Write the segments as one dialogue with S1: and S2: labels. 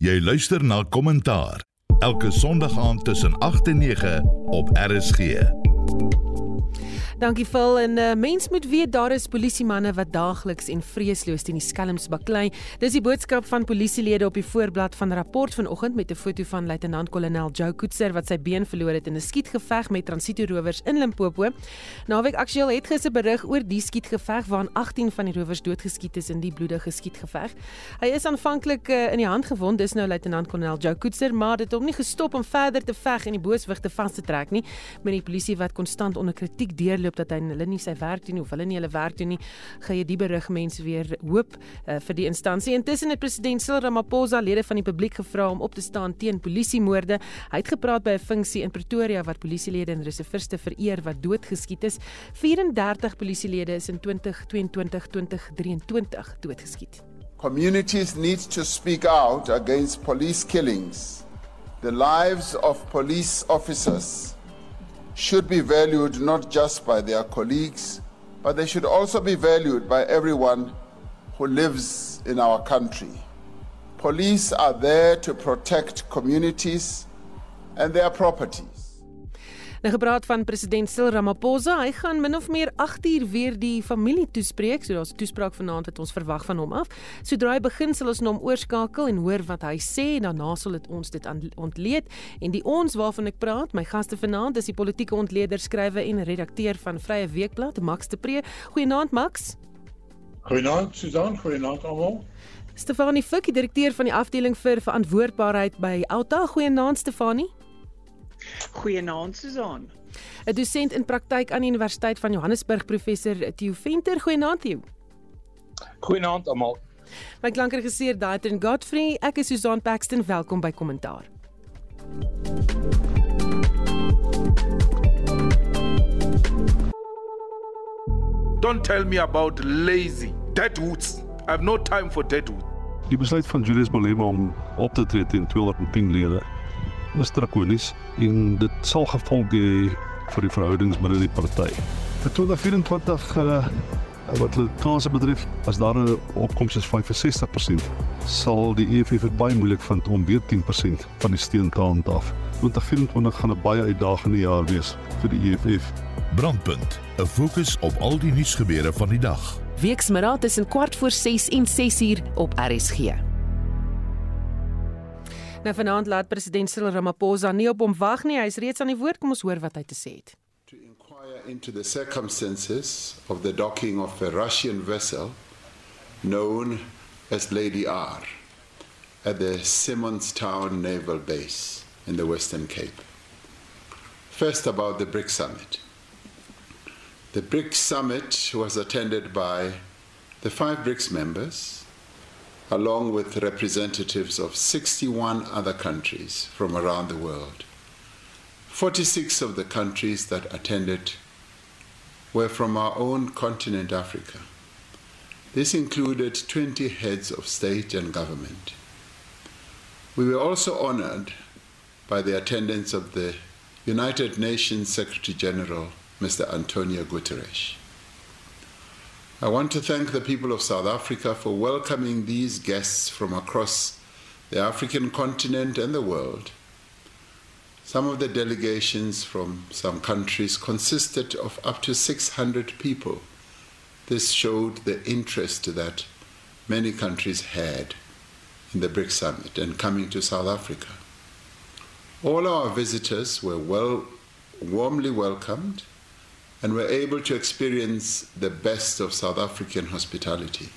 S1: Jy luister na Kommentaar elke Sondag aand tussen 8 en 9 op RSG.
S2: Dankie Phil en uh, mens moet weet daar is polisiemanne wat daagliks en vreesloos teen die skelms baklei. Dis die boodskap van polisielede op die voorblad van 'n rapport vanoggend met 'n foto van luitenant-kolonel Joe Koetser wat sy been verloor het in 'n skietgeveg met transito rowers in Limpopo. Naweek aktueel het gister berig oor die skietgeveg waarin 18 van die rowers doodgeskiet is in die bloedige skietgeveg. Hy is aanvanklik uh, in die hand gewond, dis nou luitenant-kolonel Joe Koetser, maar dit het hom nie gestop om verder te veg en die booswigte vas te trek nie, met die polisie wat konstant onder kritiek deurloop hoop dat hy hulle nie sy werk doen nie of hulle nie hulle werk doen nie, gee jy die berig mense weer hoop uh, vir die instansie. Intussen het president Cyril Ramaphosa lede van die publiek gevra om op te staan teen polisiemoorde. Hy het gepraat by 'n funksie in Pretoria wat polisielede en reserviste vereer wat doodgeskiet is. 34 polisielede is in 2022-2023 doodgeskiet.
S3: Communities need to speak out against police killings. The lives of police officers should be valued not just by their colleagues, but they should also be valued by everyone who lives in our country. Police are there to protect communities and their properties.
S2: Nou gepraat van president Cyril Ramaphosa, hy gaan min of meer 8 uur weer die familie toespreek. So daar's 'n toespraak vanaand wat ons verwag van hom af. Sodra hy begin sal ons na hom oorskakel en hoor wat hy sê en daarna sal dit ons dit ontleed. En die ons waarvan ek praat, my gaste vanaand is die politieke ontleder, skrywer en redakteur van Vrye Weekblad, Max de Pre. Goeienaand Max.
S4: Goeienaand Susan, goeienaand almal.
S2: Stefanie Fik, die direkteur van die afdeling vir verantwoordbaarheid by Alta. Goeienaand Stefanie.
S5: Goeienaand Susan.
S2: 'n Dosent in praktyk aan die Universiteit van Johannesburg, professor Theo Venter. Goeienaand Theo.
S6: Goeienaand almal.
S2: My klankregisseur Daitrin Godfrey, ek is Susan Paxton. Welkom by Kommentaar.
S7: Don't tell me about lazy deadwoods. I have no time for deadwood.
S8: Die besluit van Julius Malema om op te tree teen 210 lede is drakonies en dit sal gevolge hê vir die verhoudings binne die party. Vir 2024 uh, wat hulle kanse betref, as daar 'n opkoms is van 65%, sal die EFF dit baie moeilik vind om weer 10% van die steun te handhaaf. 2024 gaan 'n baie uitdagende jaar wees vir die EFF.
S1: Brandpunt, 'n fokus op al die nuusgebeure van die dag.
S2: Weksmiddag tussen kwart voor 6 en 6 uur op RSG. Nou vanaand laat president Cyril Ramaphosa nie op hom wag nie. Hy is reeds aan die woord. Kom ons hoor wat hy te sê het.
S3: To inquire into the circumstances of the docking of a Russian vessel known as Lady R at the Simonstown Naval Base in the Western Cape. First about the BRICS summit. The BRICS summit was attended by the five BRICS members along with representatives of 61 other countries from around the world. 46 of the countries that attended were from our own continent, Africa. This included 20 heads of state and government. We were also honored by the attendance of the United Nations Secretary General, Mr. Antonio Guterres. I want to thank the people of South Africa for welcoming these guests from across the African continent and the world. Some of the delegations from some countries consisted of up to 600 people. This showed the interest that many countries had in the BRICS summit and coming to South Africa. All our visitors were well, warmly welcomed and were able to experience the best of South African hospitality.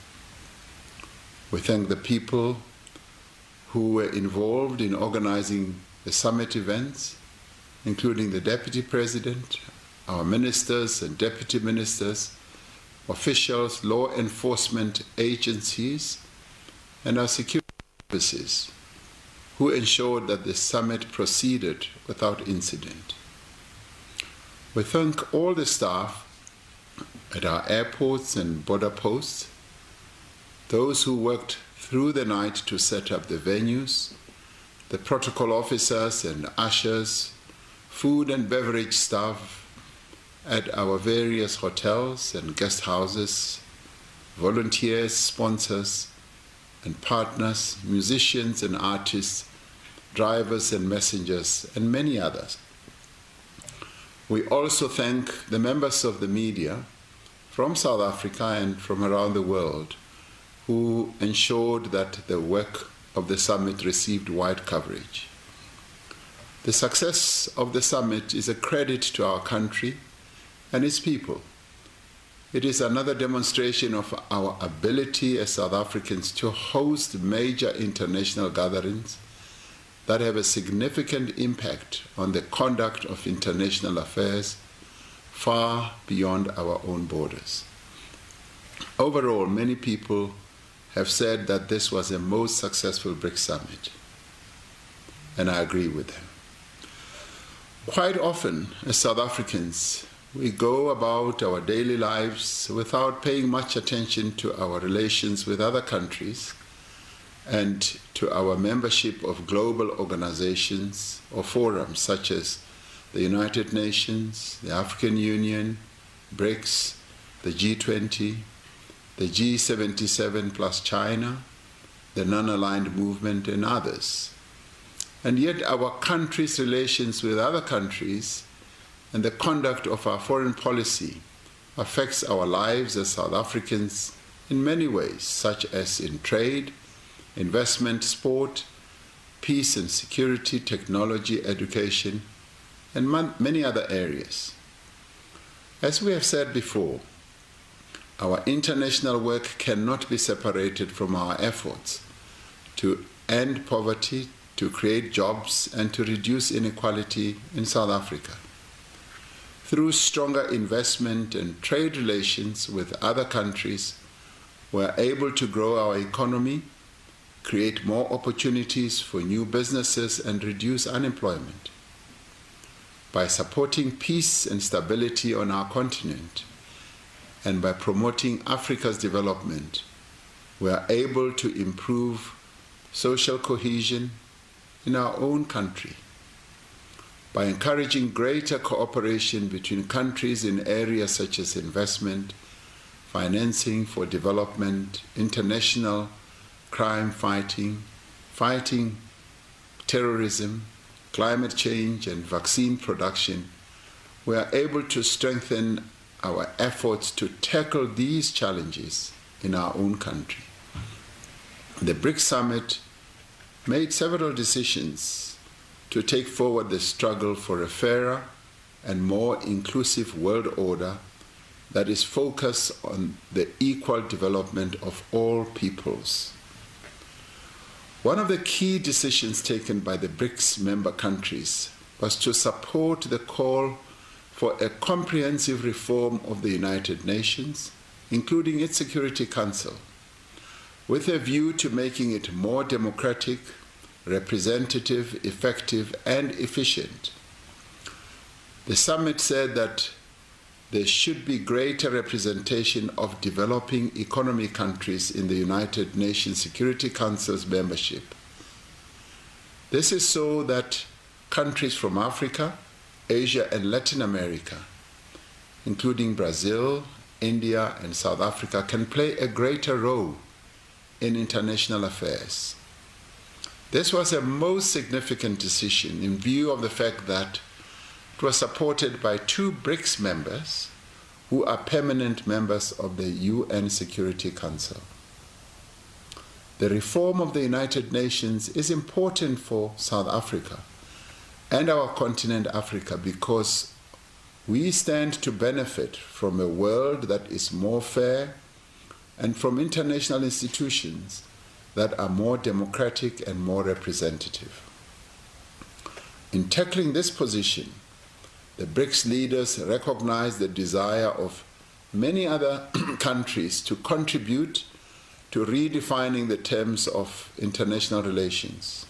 S3: We thank the people who were involved in organizing the summit events, including the Deputy President, our ministers and deputy ministers, officials, law enforcement agencies, and our security services, who ensured that the summit proceeded without incident. We thank all the staff at our airports and border posts, those who worked through the night to set up the venues, the protocol officers and ushers, food and beverage staff at our various hotels and guest houses, volunteers, sponsors, and partners, musicians and artists, drivers and messengers, and many others. We also thank the members of the media from South Africa and from around the world who ensured that the work of the summit received wide coverage. The success of the summit is a credit to our country and its people. It is another demonstration of our ability as South Africans to host major international gatherings that have a significant impact on the conduct of international affairs far beyond our own borders. Overall, many people have said that this was the most successful BRICS summit, and I agree with them. Quite often, as South Africans, we go about our daily lives without paying much attention to our relations with other countries and to our membership of global organizations or forums such as the United Nations, the African Union, BRICS, the G20, the G77 plus China, the non aligned movement, and others. And yet, our country's relations with other countries and the conduct of our foreign policy affects our lives as South Africans in many ways, such as in trade, investment, sport, peace and security, technology, education, and many other areas. As we have said before, our international work cannot be separated from our efforts to end poverty, to create jobs, and to reduce inequality in South Africa. Through stronger investment and trade relations with other countries, we're able to grow our economy, create more opportunities for new businesses, and reduce unemployment. By supporting peace and stability on our continent, and by promoting Africa's development, we are able to improve social cohesion in our own country. By encouraging greater cooperation between countries in areas such as investment, financing for development, international crime fighting, fighting terrorism, climate change, and vaccine production, we are able to strengthen our efforts to tackle these challenges in our own country. The BRICS Summit made several decisions to take forward the struggle for a fairer and more inclusive world order that is focused on the equal development of all peoples. One of the key decisions taken by the BRICS member countries was to support the call for a comprehensive reform of the United Nations, including its Security Council, with a view to making it more democratic, representative, effective, and efficient. The summit said that there should be greater representation of developing economy countries in the United Nations Security Council's membership. This is so that countries from Africa, Asia, and Latin America, including Brazil, India, and South Africa, can play a greater role in international affairs. This was a most significant decision in view of the fact that it was supported by two BRICS members who are permanent members of the UN Security Council. The reform of the United Nations is important for South Africa and our continent Africa because we stand to benefit from a world that is more fair and from international institutions that are more democratic and more representative. In tackling this position, the BRICS leaders recognize the desire of many other countries to contribute to redefining the terms of international relations.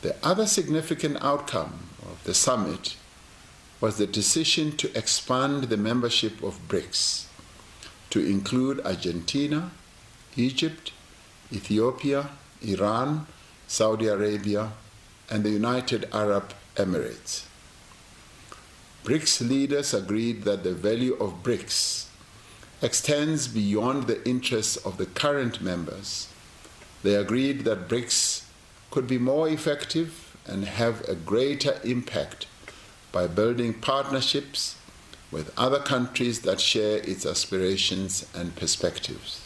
S3: The other significant outcome of the summit was the decision to expand the membership of BRICS to include Argentina, Egypt, Ethiopia, Iran, Saudi Arabia, and the United Arab Emirates. BRICS leaders agreed that the value of BRICS extends beyond the interests of the current members They agreed that BRICS could be more effective and have a greater impact by building partnerships with other countries that share its aspirations and perspectives.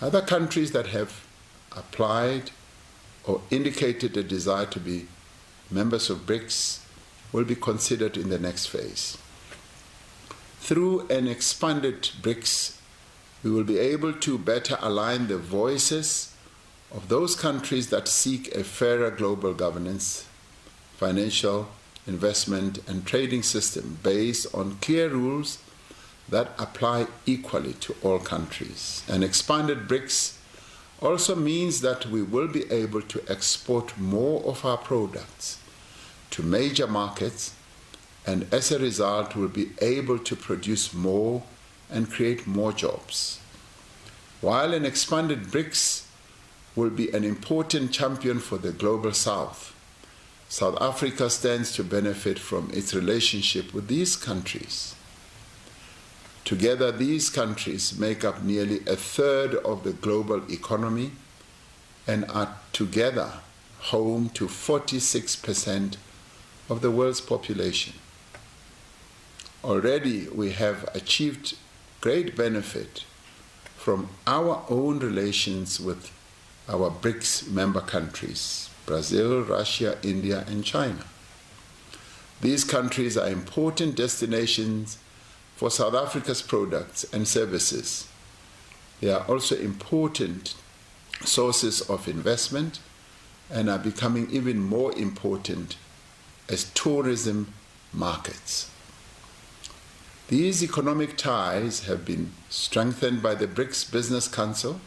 S3: Other countries that have applied or indicated a desire to be members of BRICS will be considered in the next phase. Through an expanded BRICS, we will be able to better align the voices of those countries that seek a fairer global governance, financial, investment, and trading system based on clear rules that apply equally to all countries. An expanded BRICS also means that we will be able to export more of our products to major markets and as a result will be able to produce more and create more jobs. While an expanded BRICS will be an important champion for the global south, South Africa stands to benefit from its relationship with these countries. Together, these countries make up nearly a third of the global economy and are together home to 46% of the world's population. Already, we have achieved great benefit from our own relations with our BRICS member countries Brazil, Russia, India, and China. These countries are important destinations for South Africa's products and services. They are also important sources of investment and are becoming even more important as tourism markets. These economic ties have been strengthened by the BRICS Business Council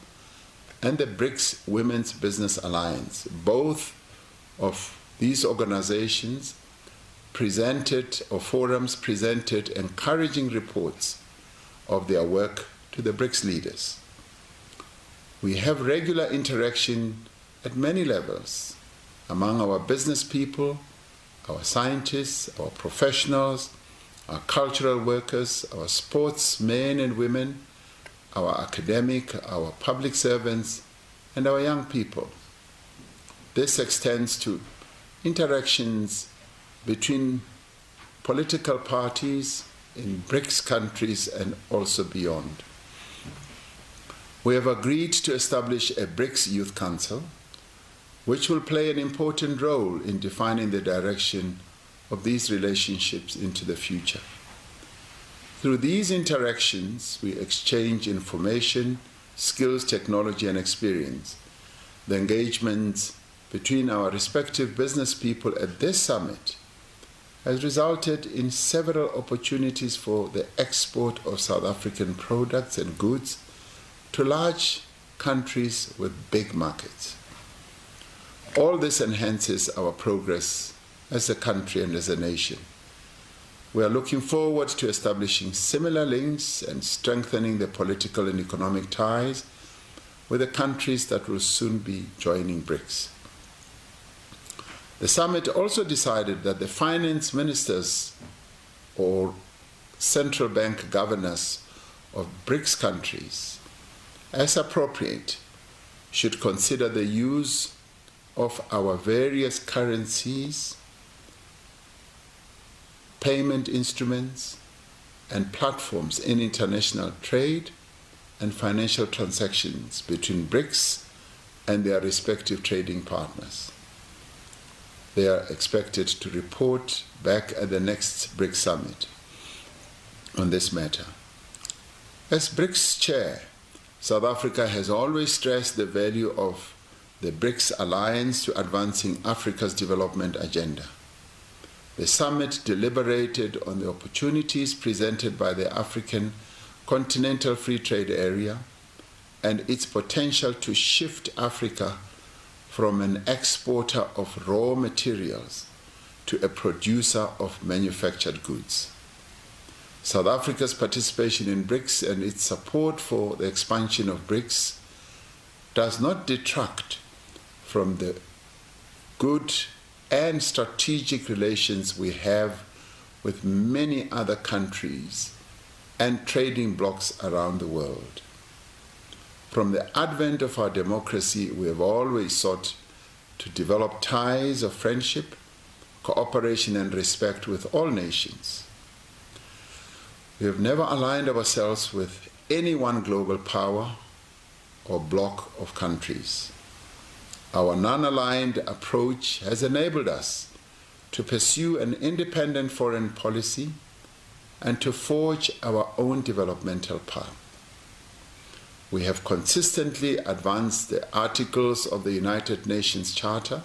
S3: and the BRICS Women's Business Alliance. Both of these organizations presented, or forums presented, encouraging reports of their work to the BRICS leaders. We have regular interaction at many levels among our business people, our scientists, our professionals, our cultural workers, our sportsmen and women, our academic, our public servants, and our young people. This extends to interactions between political parties in BRICS countries and also beyond. We have agreed to establish a BRICS Youth Council, which will play an important role in defining the direction of these relationships into the future. Through these interactions, we exchange information, skills, technology, and experience. The engagements between our respective business people at this summit has resulted in several opportunities for the export of South African products and goods to large countries with big markets. All this enhances our progress as a country and as a nation. We are looking forward to establishing similar links and strengthening the political and economic ties with the countries that will soon be joining BRICS. The summit also decided that the finance ministers or central bank governors of BRICS countries, as appropriate, should consider the use of our various currencies payment instruments, and platforms in international trade and financial transactions between BRICS and their respective trading partners. They are expected to report back at the next BRICS summit on this matter. As BRICS chair, South Africa has always stressed the value of the BRICS alliance to advancing Africa's development agenda. The summit deliberated on the opportunities presented by the African Continental Free Trade Area and its potential to shift Africa from an exporter of raw materials to a producer of manufactured goods. South Africa's participation in BRICS and its support for the expansion of BRICS does not detract from the good and strategic relations we have with many other countries and trading blocs around the world. From the advent of our democracy, we have always sought to develop ties of friendship, cooperation, and respect with all nations. We have never aligned ourselves with any one global power or bloc of countries. Our non aligned approach has enabled us to pursue an independent foreign policy and to forge our own developmental path. We have consistently advanced the articles of the United Nations Charter,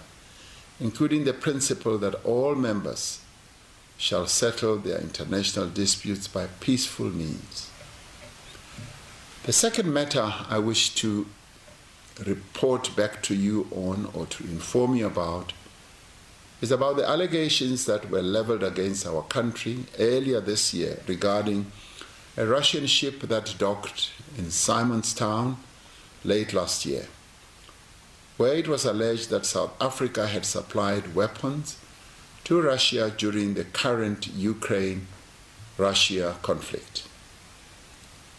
S3: including the principle that all members shall settle their international disputes by peaceful means. The second matter I wish to report back to you on or to inform you about is about the allegations that were leveled against our country earlier this year regarding a Russian ship that docked in Simonstown late last year, where it was alleged that South Africa had supplied weapons to Russia during the current Ukraine Russia conflict.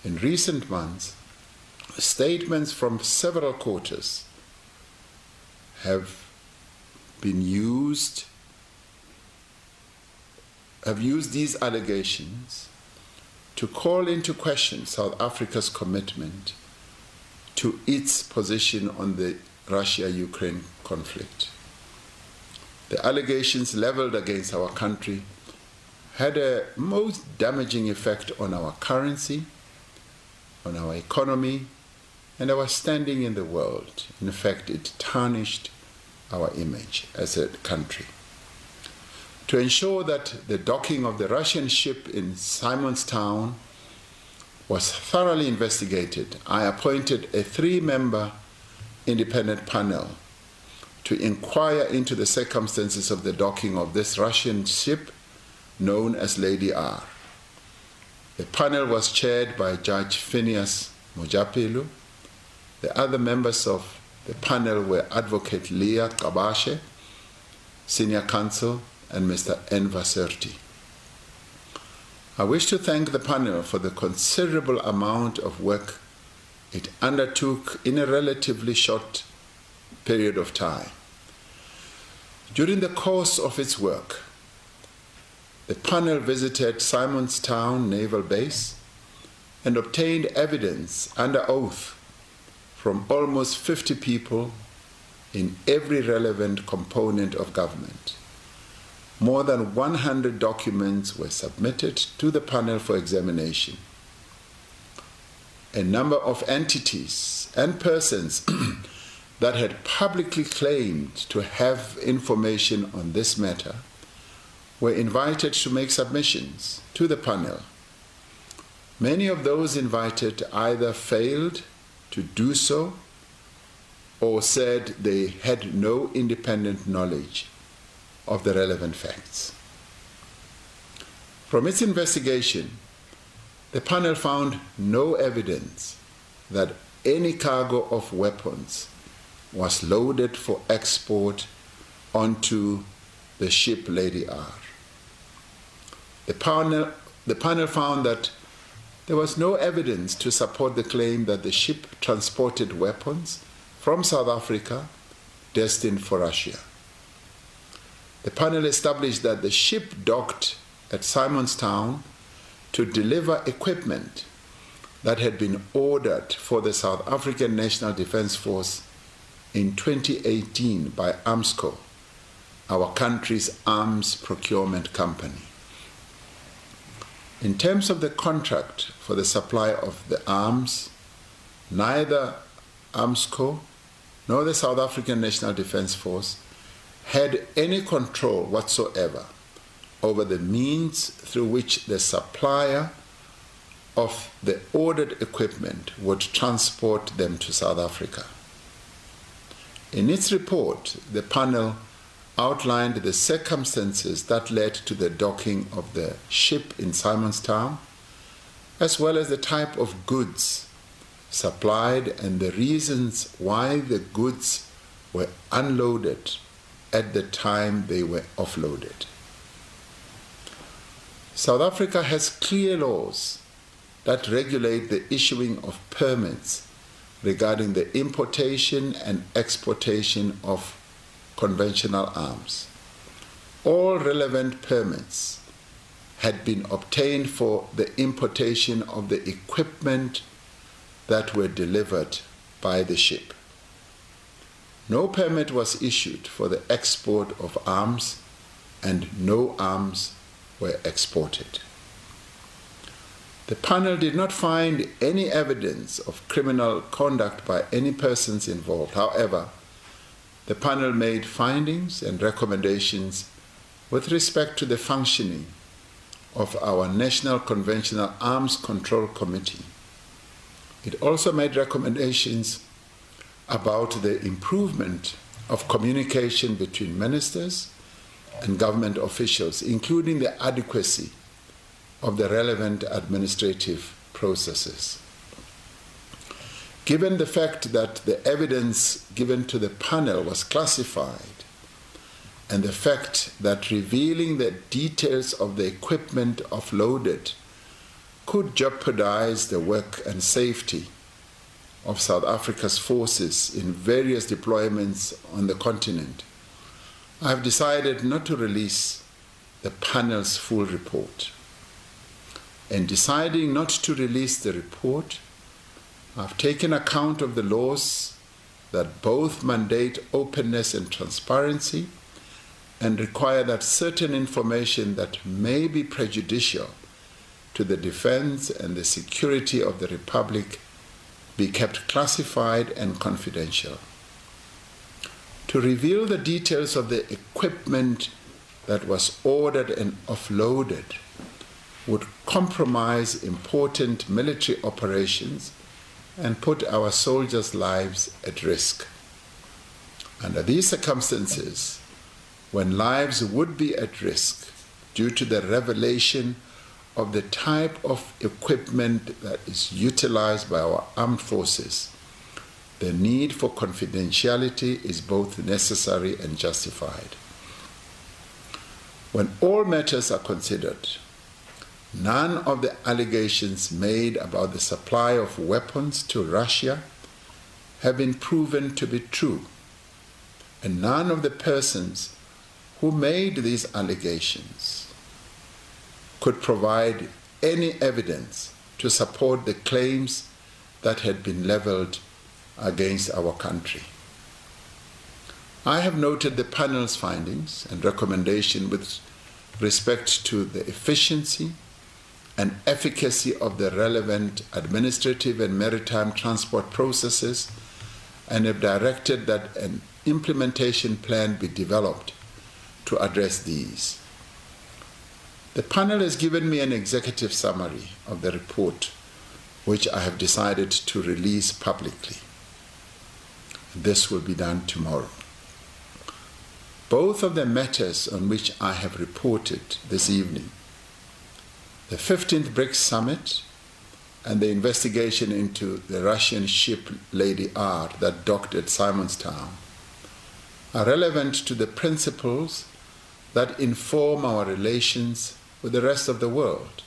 S3: In recent months, statements from several quarters have been used have used these allegations to call into question South Africa's commitment to its position on the Russia Ukraine conflict. The allegations leveled against our country had a most damaging effect on our currency, on our economy, and our standing in the world. In fact, it tarnished our image as a country. To ensure that the docking of the Russian ship in Simonstown was thoroughly investigated, I appointed a three member independent panel to inquire into the circumstances of the docking of this Russian ship known as Lady R. The panel was chaired by Judge Phineas Mojapelu. The other members of the panel were Advocate Leah Kabashe, Senior Counsel, and Mr. Enver Serti. I wish to thank the panel for the considerable amount of work it undertook in a relatively short period of time. During the course of its work, the panel visited Simonstown Naval Base and obtained evidence under oath from almost 50 people in every relevant component of government. More than 100 documents were submitted to the panel for examination. A number of entities and persons that had publicly claimed to have information on this matter were invited to make submissions to the panel. Many of those invited either failed to do so or said they had no independent knowledge of the relevant facts. From its investigation, the panel found no evidence that any cargo of weapons was loaded for export onto the ship Lady R. The panel, the panel found that there was no evidence to support the claim that the ship transported weapons from South Africa destined for Russia. The panel established that the ship docked at Simonstown to deliver equipment that had been ordered for the South African National Defence Force in 2018 by AMSCO, our country's arms procurement company. In terms of the contract for the supply of the arms, neither AMSCO nor the South African National Defence Force had any control whatsoever over the means through which the supplier of the ordered equipment would transport them to South Africa. In its report, the panel outlined the circumstances that led to the docking of the ship in Simonstown, as well as the type of goods supplied and the reasons why the goods were unloaded at the time they were offloaded. South Africa has clear laws that regulate the issuing of permits regarding the importation and exportation of conventional arms. All relevant permits had been obtained for the importation of the equipment that were delivered by the ship. No permit was issued for the export of arms, and no arms were exported. The panel did not find any evidence of criminal conduct by any persons involved. However, the panel made findings and recommendations with respect to the functioning of our National Conventional Arms Control Committee. It also made recommendations about the improvement of communication between ministers and government officials, including the adequacy of the relevant administrative processes. Given the fact that the evidence given to the panel was classified, and the fact that revealing the details of the equipment offloaded could jeopardize the work and safety of South Africa's forces in various deployments on the continent, I have decided not to release the panel's full report. In deciding not to release the report, I've taken account of the laws that both mandate openness and transparency and require that certain information that may be prejudicial to the defense and the security of the Republic be kept classified and confidential. To reveal the details of the equipment that was ordered and offloaded would compromise important military operations and put our soldiers' lives at risk. Under these circumstances, when lives would be at risk due to the revelation of the type of equipment that is utilized by our armed forces, the need for confidentiality is both necessary and justified. When all matters are considered, none of the allegations made about the supply of weapons to Russia have been proven to be true, and none of the persons who made these allegations could provide any evidence to support the claims that had been leveled against our country. I have noted the panel's findings and recommendation with respect to the efficiency and efficacy of the relevant administrative and maritime transport processes and have directed that an implementation plan be developed to address these. The panel has given me an executive summary of the report, which I have decided to release publicly. This will be done tomorrow. Both of the matters on which I have reported this evening the 15th BRICS summit and the investigation into the Russian ship Lady R that docked at Simonstown are relevant to the principles that inform our relations with the rest of the world.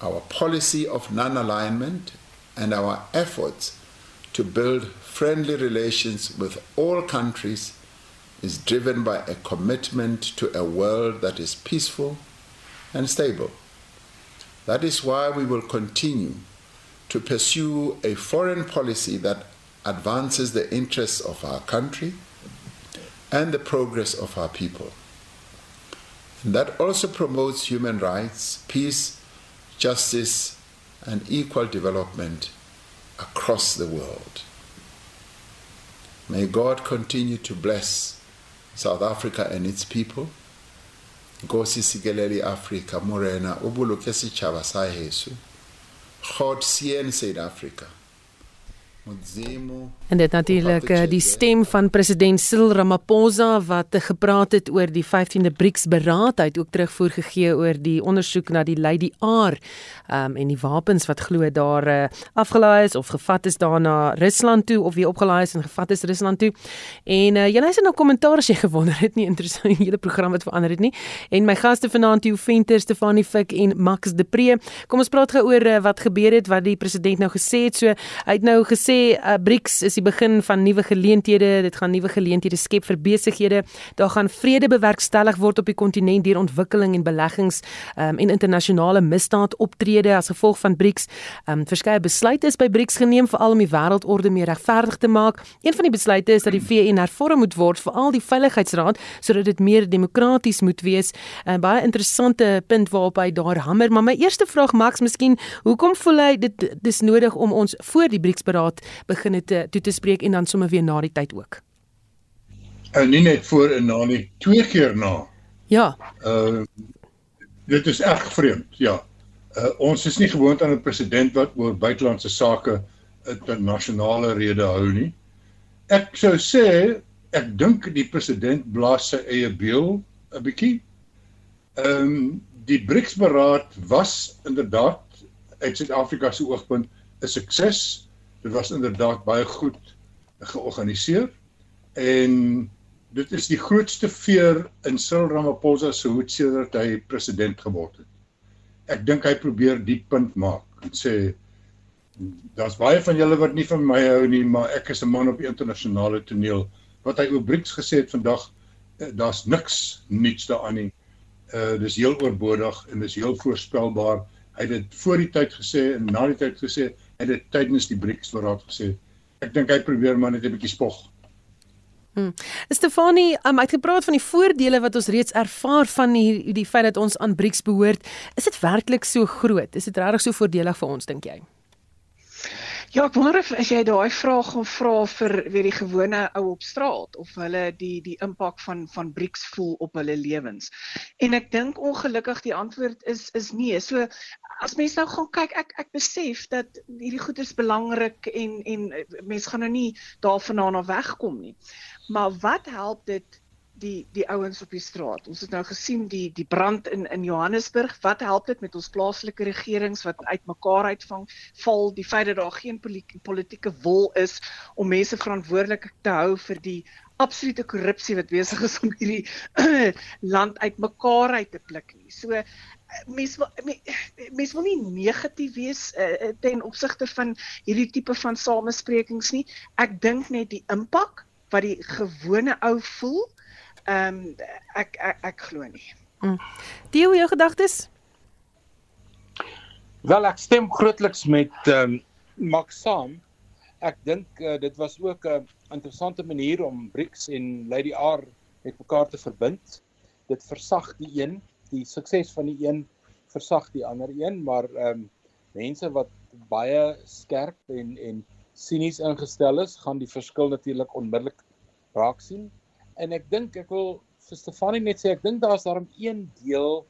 S3: Our policy of non alignment and our efforts to build friendly relations with all countries is driven by a commitment to a world that is peaceful and stable. That is why we will continue to pursue a foreign policy that advances the interests of our country and the progress of our people. And that also promotes human rights, peace, justice, and equal development across the world. May God continue to bless South Africa and its people. Nkosi sikelele Afrika morena o boloke setjhaba sa heso. God seën South Africa.
S2: En dit natuurlik uh, die stem van president Cyril Ramaphosa wat gepraat het oor die 15de BRICS beraad hy het ook terugvoer gegee oor die ondersoek na die Lady R um, en die wapens wat glo daar uh, afgelaai is of gevat is daar na Rusland toe of weer opgelaai is en gevat is Rusland toe. En uh, jy het nou kommentaar as jy gewonder het nie interessant hele program wat verander het nie. En my gaste vanaand Theo Venter, Stefanie Fik en Max de Pre. Kom ons praat gou oor uh, wat gebeur het wat die president nou gesê het. So hy het nou gesê uh, BRICS is begin van nuwe geleenthede. Dit gaan nuwe geleenthede skep vir besighede. Daar gaan vrede bewerkstellig word op die kontinent deur ontwikkeling en beleggings um, en internasionale misdaad optrede as gevolg van BRICS. Um, verskeie besluite is by BRICS geneem veral om die wêreldorde meer regverdig te maak. Een van die besluite is dat die VN hervorm moet word vir al die veiligheidsraad sodat dit meer demokraties moet wees. 'n Baie interessante punt waarop hy daar hamer, maar my eerste vraag Max, miskien, hoekom voel hy dit dis nodig om ons voor die BRICS beraad begin het toe te spreek en dan sommer weer na die tyd ook.
S4: En nie net voor en na nie, twee keer na.
S2: Ja.
S4: Uh dit is erg vreemd, ja. Uh ons is nie gewoond aan 'n president wat oor buitelandse sake internasionale rede hou nie. Ek sou sê ek dink die president blaas sy eie beul 'n bietjie. Ehm um, die BRICS beraad was inderdaad uit Suid-Afrika se oogpunt 'n sukses dit was inderdaad baie goed georganiseer en dit is die grootste veer in Cyril Ramaphosa se hoed sedert hy president geword het. Ek dink hy probeer die punt maak en sê daar's baie van julle wat nie van my hou nie, maar ek is 'n man op die internasionale toneel. Wat hy oor BRICS gesê het vandag, eh, daar's niks nuuts daaraan nie. Uh dis heel oorbodig en dis heel voorspelbaar. Hy het dit voor die tyd gesê en na die tyd gesê het dit tydens die BRICS beraad gesê. Ek dink hy probeer maar net 'n bietjie spog.
S2: Hmm. Stefanie, um, hy het gepraat van die voordele wat ons reeds ervaar van die die feit dat ons aan BRICS behoort. Is dit werklik so groot? Is dit regtig so voordelig vir ons dink jy?
S5: Ja, ek wonder of as jy daai vraag gaan vra vir weer die gewone ou op straat of hulle die die impak van van BRICS voel op hulle lewens. En ek dink ongelukkig die antwoord is is nee. So as mense nou gaan kyk, ek ek besef dat hierdie goed is belangrik en en mense gaan nou nie daarvandaan af wegkom nie. Maar wat help dit die die ouens op die straat. Ons het nou gesien die die brand in in Johannesburg. Wat help dit met ons plaaslike regerings wat uitmekaar uitvang? Val die feit dat daar geen politieke wil is om mense verantwoordelik te hou vir die absolute korrupsie wat besig is om hierdie land uitmekaar uit te pluk nie. So mense wil mense wil nie negatief wees uh, ten opsigte van hierdie tipe van samesprekings nie. Ek dink net die impak wat die gewone ou voel Ehm um, ek ek ek glo nie. Mm.
S2: Die jou gedagtes?
S6: Wel ek stem grootliks met ehm um, Max saam. Ek dink uh, dit was ook 'n interessante manier om BRICS en Lady R met mekaar te verbind. Dit versag die een, die sukses van die een versag die ander een, maar ehm um, mense wat baie skerp en en sinies ingestel is, gaan die verskil natuurlik onmiddellik raak sien en ek dink ek wil vir Stefanie net sê ek dink daar's daarom een deel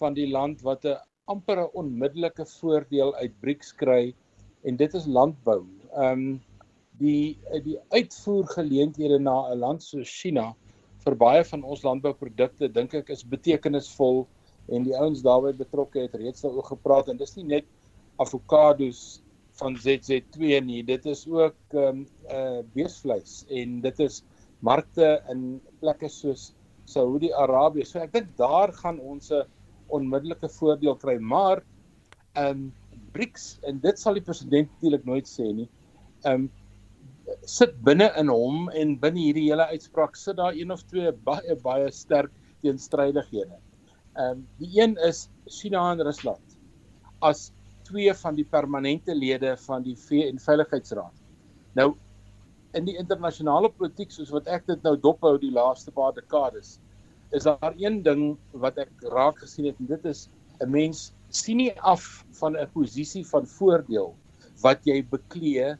S6: van die land wat 'n amper 'n onmiddellike voordeel uit BRICS kry en dit is landbou. Ehm um, die die uitvoergeleenthede na 'n land soos China vir baie van ons landbouprodukte dink ek is betekenisvol en die ouens daarbey betrokke het reeds daaroor gepraat en dis nie net avokados van ZZ2 nie dit is ook ehm um, uh beesvleis en dit is markte in plekke soos Saudi-Arabië. So ek dink daar gaan ons 'n onmiddellike voordeel kry, maar ehm um, BRICS en dit sal die president natuurlik nooit sê nie. Ehm um, sit binne in hom en binne hierdie hele uitspraak sit daar een of twee baie baie sterk teenstrydighede. Ehm um, die een is China en Rusland as twee van die permanente lede van die VN Veiligheidsraad. Nou in die internasionale politiek soos wat ek dit nou dophou die laaste paar dekades is daar een ding wat ek raak gesien het en dit is 'n mens sien nie af van 'n posisie van voordeel wat jy beklee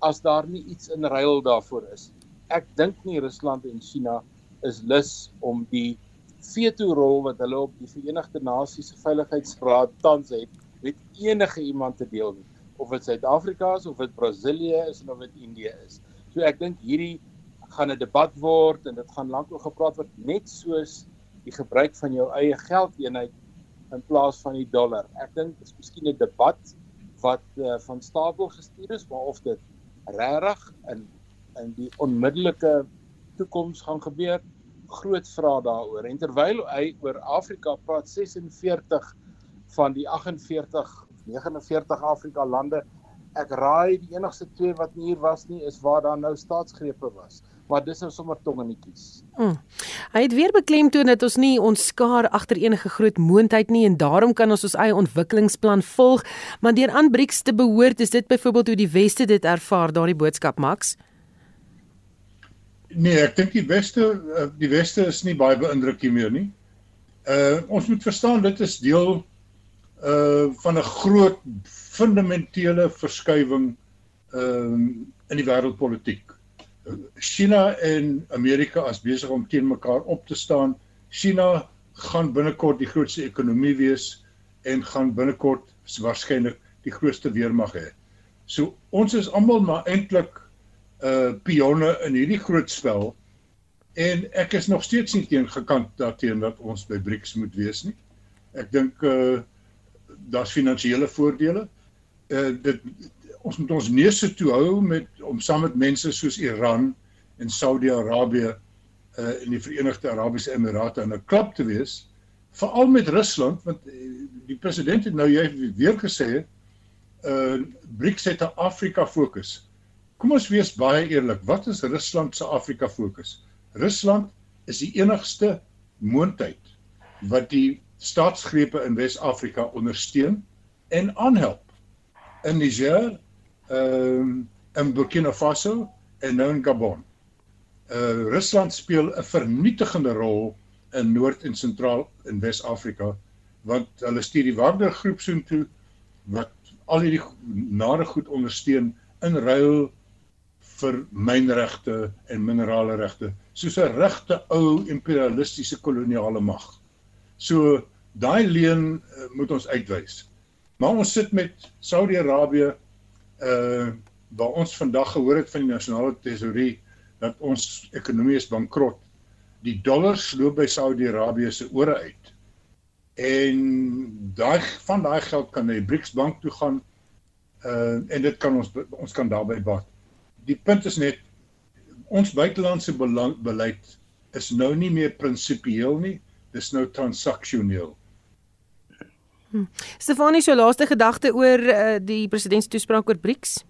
S6: as daar nie iets in ruil daarvoor is. Ek dink nie Rusland en China is lus om die veto rol wat hulle op die Verenigde Nasies se Veiligheidsraad tans het met enige iemand te deel nie. of dit Suid-Afrika is of dit Brasilië is of dit Indië is. So ek dink hierdie gaan 'n debat word en dit gaan lank oor gepraat word net soos die gebruik van jou eie geldeenheid in plaas van die dollar. Ek dink dis miskien 'n debat wat uh, van stapel gestuur is, maar of dit regtig in in die onmiddellike toekoms gaan gebeur, groot vrae daaroor. En terwyl hy oor Afrika praat 46 van die 48 49 Afrika lande ek raai die enigste twee wat nie hier was nie is waar daar nou staatsgrepe was maar dis nou sommer tongenetjies. Mm.
S2: Hy het weer beklemtoon dat ons nie ons skaar agter enige groot moondheid nie en daarom kan ons ons eie ontwikkelingsplan volg, maar deur aan BRICS te behoort, is dit byvoorbeeld hoe die weste dit ervaar, daardie boodskap Max.
S4: Nee, ek dink die weste eh, die weste is nie baie beïndruk hiermee nie. Uh ons moet verstaan dit is deel uh van 'n groot fundamentele verskywing ehm uh, in die wêreldpolitiek. China en Amerika as besig om teen mekaar op te staan. China gaan binnekort die grootste ekonomie wees en gaan binnekort waarskynlik die grootste weermag hê. So ons is almal maar eintlik uh pionne in hierdie groot spel en ek is nog steeds nie teen gekant daarteen dat ons by BRICS moet wees nie. Ek dink uh daar's finansiële voordele. Uh dit ons moet ons neuse toe hou met om saam met mense soos Iran en Saudi-Arabië uh in die Verenigde Arabiese Emirate in 'n klub te wees veral met Rusland want uh, die president het nou jy weer gesê uh BRICS het 'n Afrika fokus. Kom ons wees baie eerlik, wat is Rusland se Afrika fokus? Rusland is die enigste moontheid wat die staatsgrepe in Wes-Afrika ondersteun en aanhelp. In Niger, ehm uh, in Burkina Faso en nou in Gabon. Uh Rusland speel 'n vernietigende rol in Noord en Sentraal en Wes-Afrika want hulle stuur die Wagner groep soontoe wat al hierdie nare goed ondersteun in ruil vir mynregte en minerale regte soos 'n regte ou imperialistiese koloniale mag. So daai leen uh, moet ons uitwys. Maar ons sit met Saudi-Arabië uh waar ons vandag gehoor het van die nasionale tesourier dat ons ekonomie is bankrot. Die dollar sloop by Saudi-Arabië se ore uit. En daai van daai geld kan na die BRICS bank toe gaan uh en dit kan ons ons kan daarby baat. Die punt is net ons buitelandse beleid is nou nie meer prinsipieel nie, dis nou transaksioneel.
S2: Hm. Stefanie, jou laaste gedagte oor uh, die presidentstoespraak oor BRICS?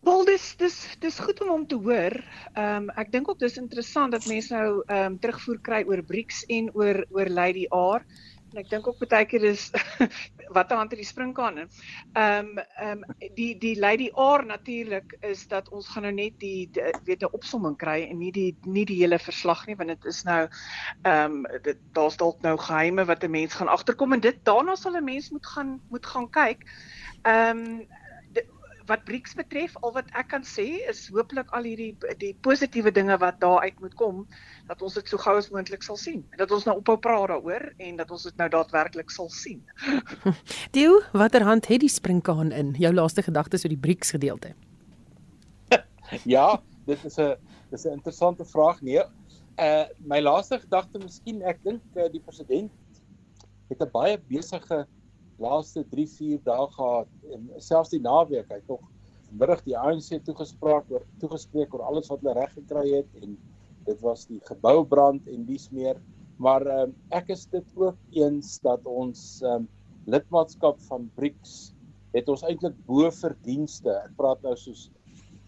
S5: Wel dis dis dis goed om hom te hoor. Ehm um, ek dink ook dis interessant dat mense nou ehm um, terugvoer kry oor BRICS en oor oor Lady R. En ek dink ook baie keer is wat aan die springkaan. Ehm um, ehm um, die die Lady R natuurlik is dat ons gaan nou net die, die weet 'n opsomming kry en nie die nie die hele verslag nie want dit is nou ehm um, daar's dalk nou geheime wat 'n mens gaan agterkom en dit daarna sal 'n mens moet gaan moet gaan kyk. Ehm um, wat BRICS betref, al wat ek kan sê is hooplik al hierdie die positiewe dinge wat daar uit moet kom, dat ons dit so gou as moontlik sal sien. Dat ons nou ophou praat daaroor en dat ons dit nou daadwerklik sal sien.
S2: Dio, watter hand het die springkaan in? Jou laaste gedagtes oor die BRICS gedeelte.
S6: ja, dit is 'n dis 'n interessante vraag. Nee, uh my laaste gedagte miskien ek dink uh, die president het 'n baie besige laaste 3 4 dae gehad en selfs die naweek hy tog middag die ANC toegespreek oor toegespreek oor alles wat hulle reg gekry het en dit was die geboubrand en dies meer maar um, ek is dit ook eens dat ons um, lidmaatskap van BRICS het ons eintlik bo verdienste ek praat nou soos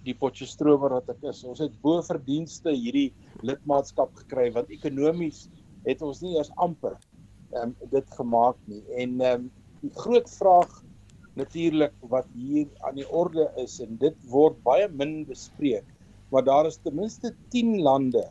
S6: die Potchefstroom wat ek is. Ons het bo verdienste hierdie lidmaatskap gekry want ekonomies het ons nie eers amper um, dit gemaak nie. En um, die groot vraag natuurlik wat hier aan die orde is en dit word baie min bespreek maar daar is ten minste 10 lande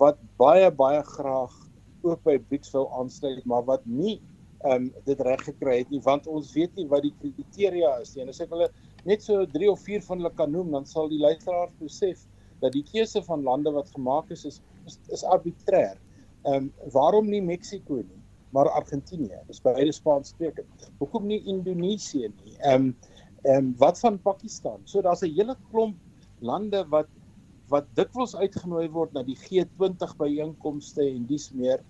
S6: wat baie baie graag ook by wil aansluit maar wat nie um, dit reg gekry het nie want ons weet nie wat die kriteria is nie en as ek hulle net so 3 of 4 van hulle kan noem dan sal die luisteraars besef dat die keuse van lande wat gemaak is is is, is arbitrêr. Ehm um, waarom nie Mexiko nie? maar Argentinië. Dis beide Spaanssprekend. Hoekom nie Indonesië nie? Ehm um, ehm um, wat van Pakistan? So daar's 'n hele klomp lande wat wat dikwels uitgenooi word na die G20 byeenkomste en dis meer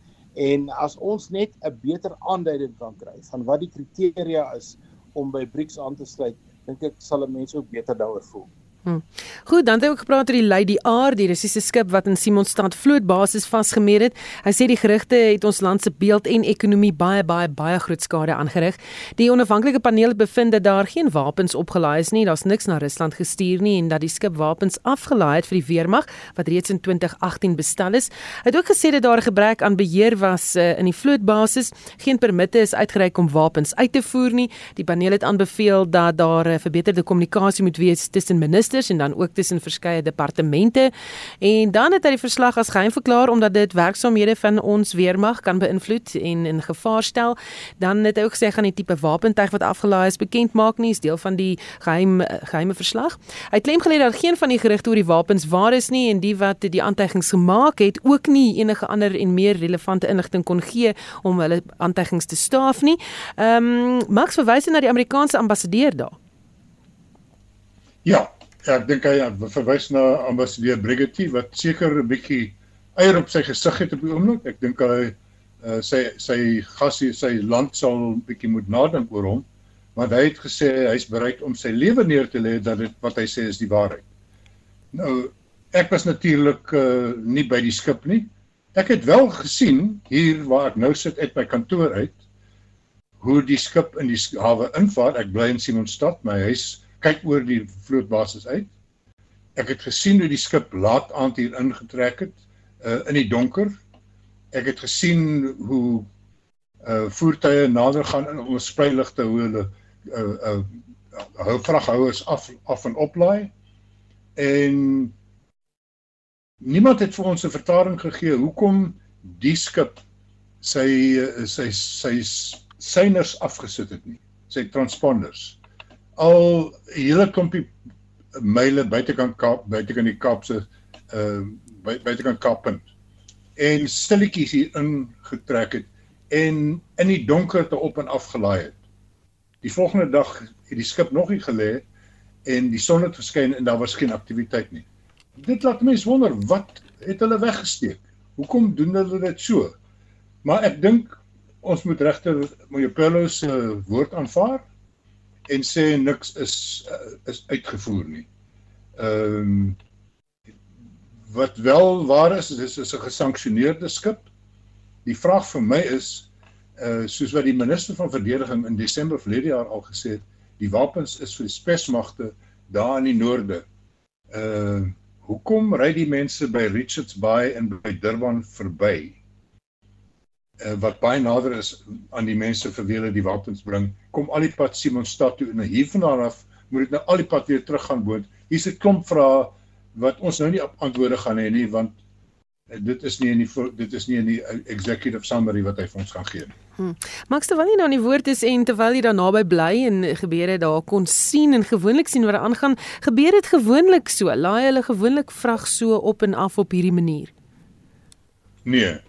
S6: en as ons net 'n beter aanduiding kan kry van wat die kriteria is om by BRICS aan te sluit, dink ek sal mense ook beter daaroor voel.
S2: Hm. Goed, dan het hy ook gepraat oor die Lady R, die Russiese skip wat in Simonstad vlootbasis vasgemeer het. Hy sê die gerugte het ons land se beeld en ekonomie baie baie baie groot skade aangerig. Die onafhanklike paneel bevind dat daar geen wapens opgelaai is nie, daar's niks na Rusland gestuur nie en dat die skip wapens afgelaai het vir die weermag wat reeds in 2018 bestel is. Hy het ook gesê dat daar 'n gebrek aan beheer was uh, in die vlootbasis. Geen permitte is uitgereik om wapens uit te voer nie. Die paneel het aanbeveel dat daar 'n uh, verbeterde kommunikasie moet wees tussen ministers ministers en dan ook tussen verskeie departemente. En dan het hy die verslag as geheim verklaar omdat dit werksaamhede van ons weermag kan beïnvloed en in gevaar stel. Dan het hy ook gesê gaan die tipe wapentuig wat afgelaai is bekend maak nie, is deel van die geheim geheime verslag. Hy klem gelê dat geen van die gerugte oor die wapens waar is nie en die wat die aantuigings gemaak het ook nie enige ander en meer relevante inligting kon gee om hulle aantuigings te staaf nie. Ehm um, Max verwys na die Amerikaanse ambassadeur daar.
S4: Ja, Ja, ek dink hy ja, verwys na ambassadeur Brigitte wat seker 'n bietjie eier op sy gesig het op die oomblik. Ek dink hy uh, sy sy gasie sy land sal 'n bietjie moet nadink oor hom, want hy het gesê hy's bereid om sy lewe neer te lê dat dit wat hy sê is die waarheid. Nou ek was natuurlik uh, nie by die skip nie. Ek het wel gesien hier waar ek nou sit uit my kantoor uit hoe die skip in die hawe invaar. Ek bly in Simonstad, my huis kyk oor die vlootbasis uit. Ek het gesien hoe die skip laat aand hier ingetrek het uh in die donker. Ek het gesien hoe uh voertuie nader gaan in ons spreiligte hoe hulle uh uh hou vraghouers af af en oplaai. En niemand het vir ons 'n vertaling gegee hoekom die skip sy sy sy syners afgesit het nie. Sy transponders al hele klompie myle buitekant Kaap, buitekant die Kaapse uh buitekant Kaappunt en stilletjies hier ingetrek het en in die donkerte op en af gelaai het. Die volgende dag het die skip nog nie gelê en die son het geskyn en daar was geen aktiwiteit nie. Dit laat mense wonder wat het hulle weggesteek? Hoekom doen hulle dit so? Maar ek dink ons moet regter Mojapelo se woord aanvaar en sê niks is uh, is uitgevoer nie. Ehm um, wat wel waar is, dis is 'n gesanksioneerde skip. Die vraag vir my is uh soos wat die minister van verdediging in Desember verlede jaar al gesê het, die wapens is vir die spesmagte daar in die noorde. Uh hoekom ry die mense by Richards Bay en by Durban verby? Uh, wat baie nader is aan die mense vir wie hulle die wapens bring, kom al die pad Simonstad toe en hier vandaan af moet dit nou al die pad weer terug gaan boot. Hier's 'n klomp vrae wat ons nou nie antwoorde gaan hê nie want uh, dit is nie in die dit is nie in die uh, executive summary wat hy vir ons gaan gee nie.
S2: Hmm. Max terwyl jy nou in die woord is en terwyl jy daar naby bly en gebeure daar kon sien en gewoonlik sien wat aangaan, gebeur dit gewoonlik so. Laai hulle gewoonlik vrag so op en af op hierdie manier.
S4: Nee,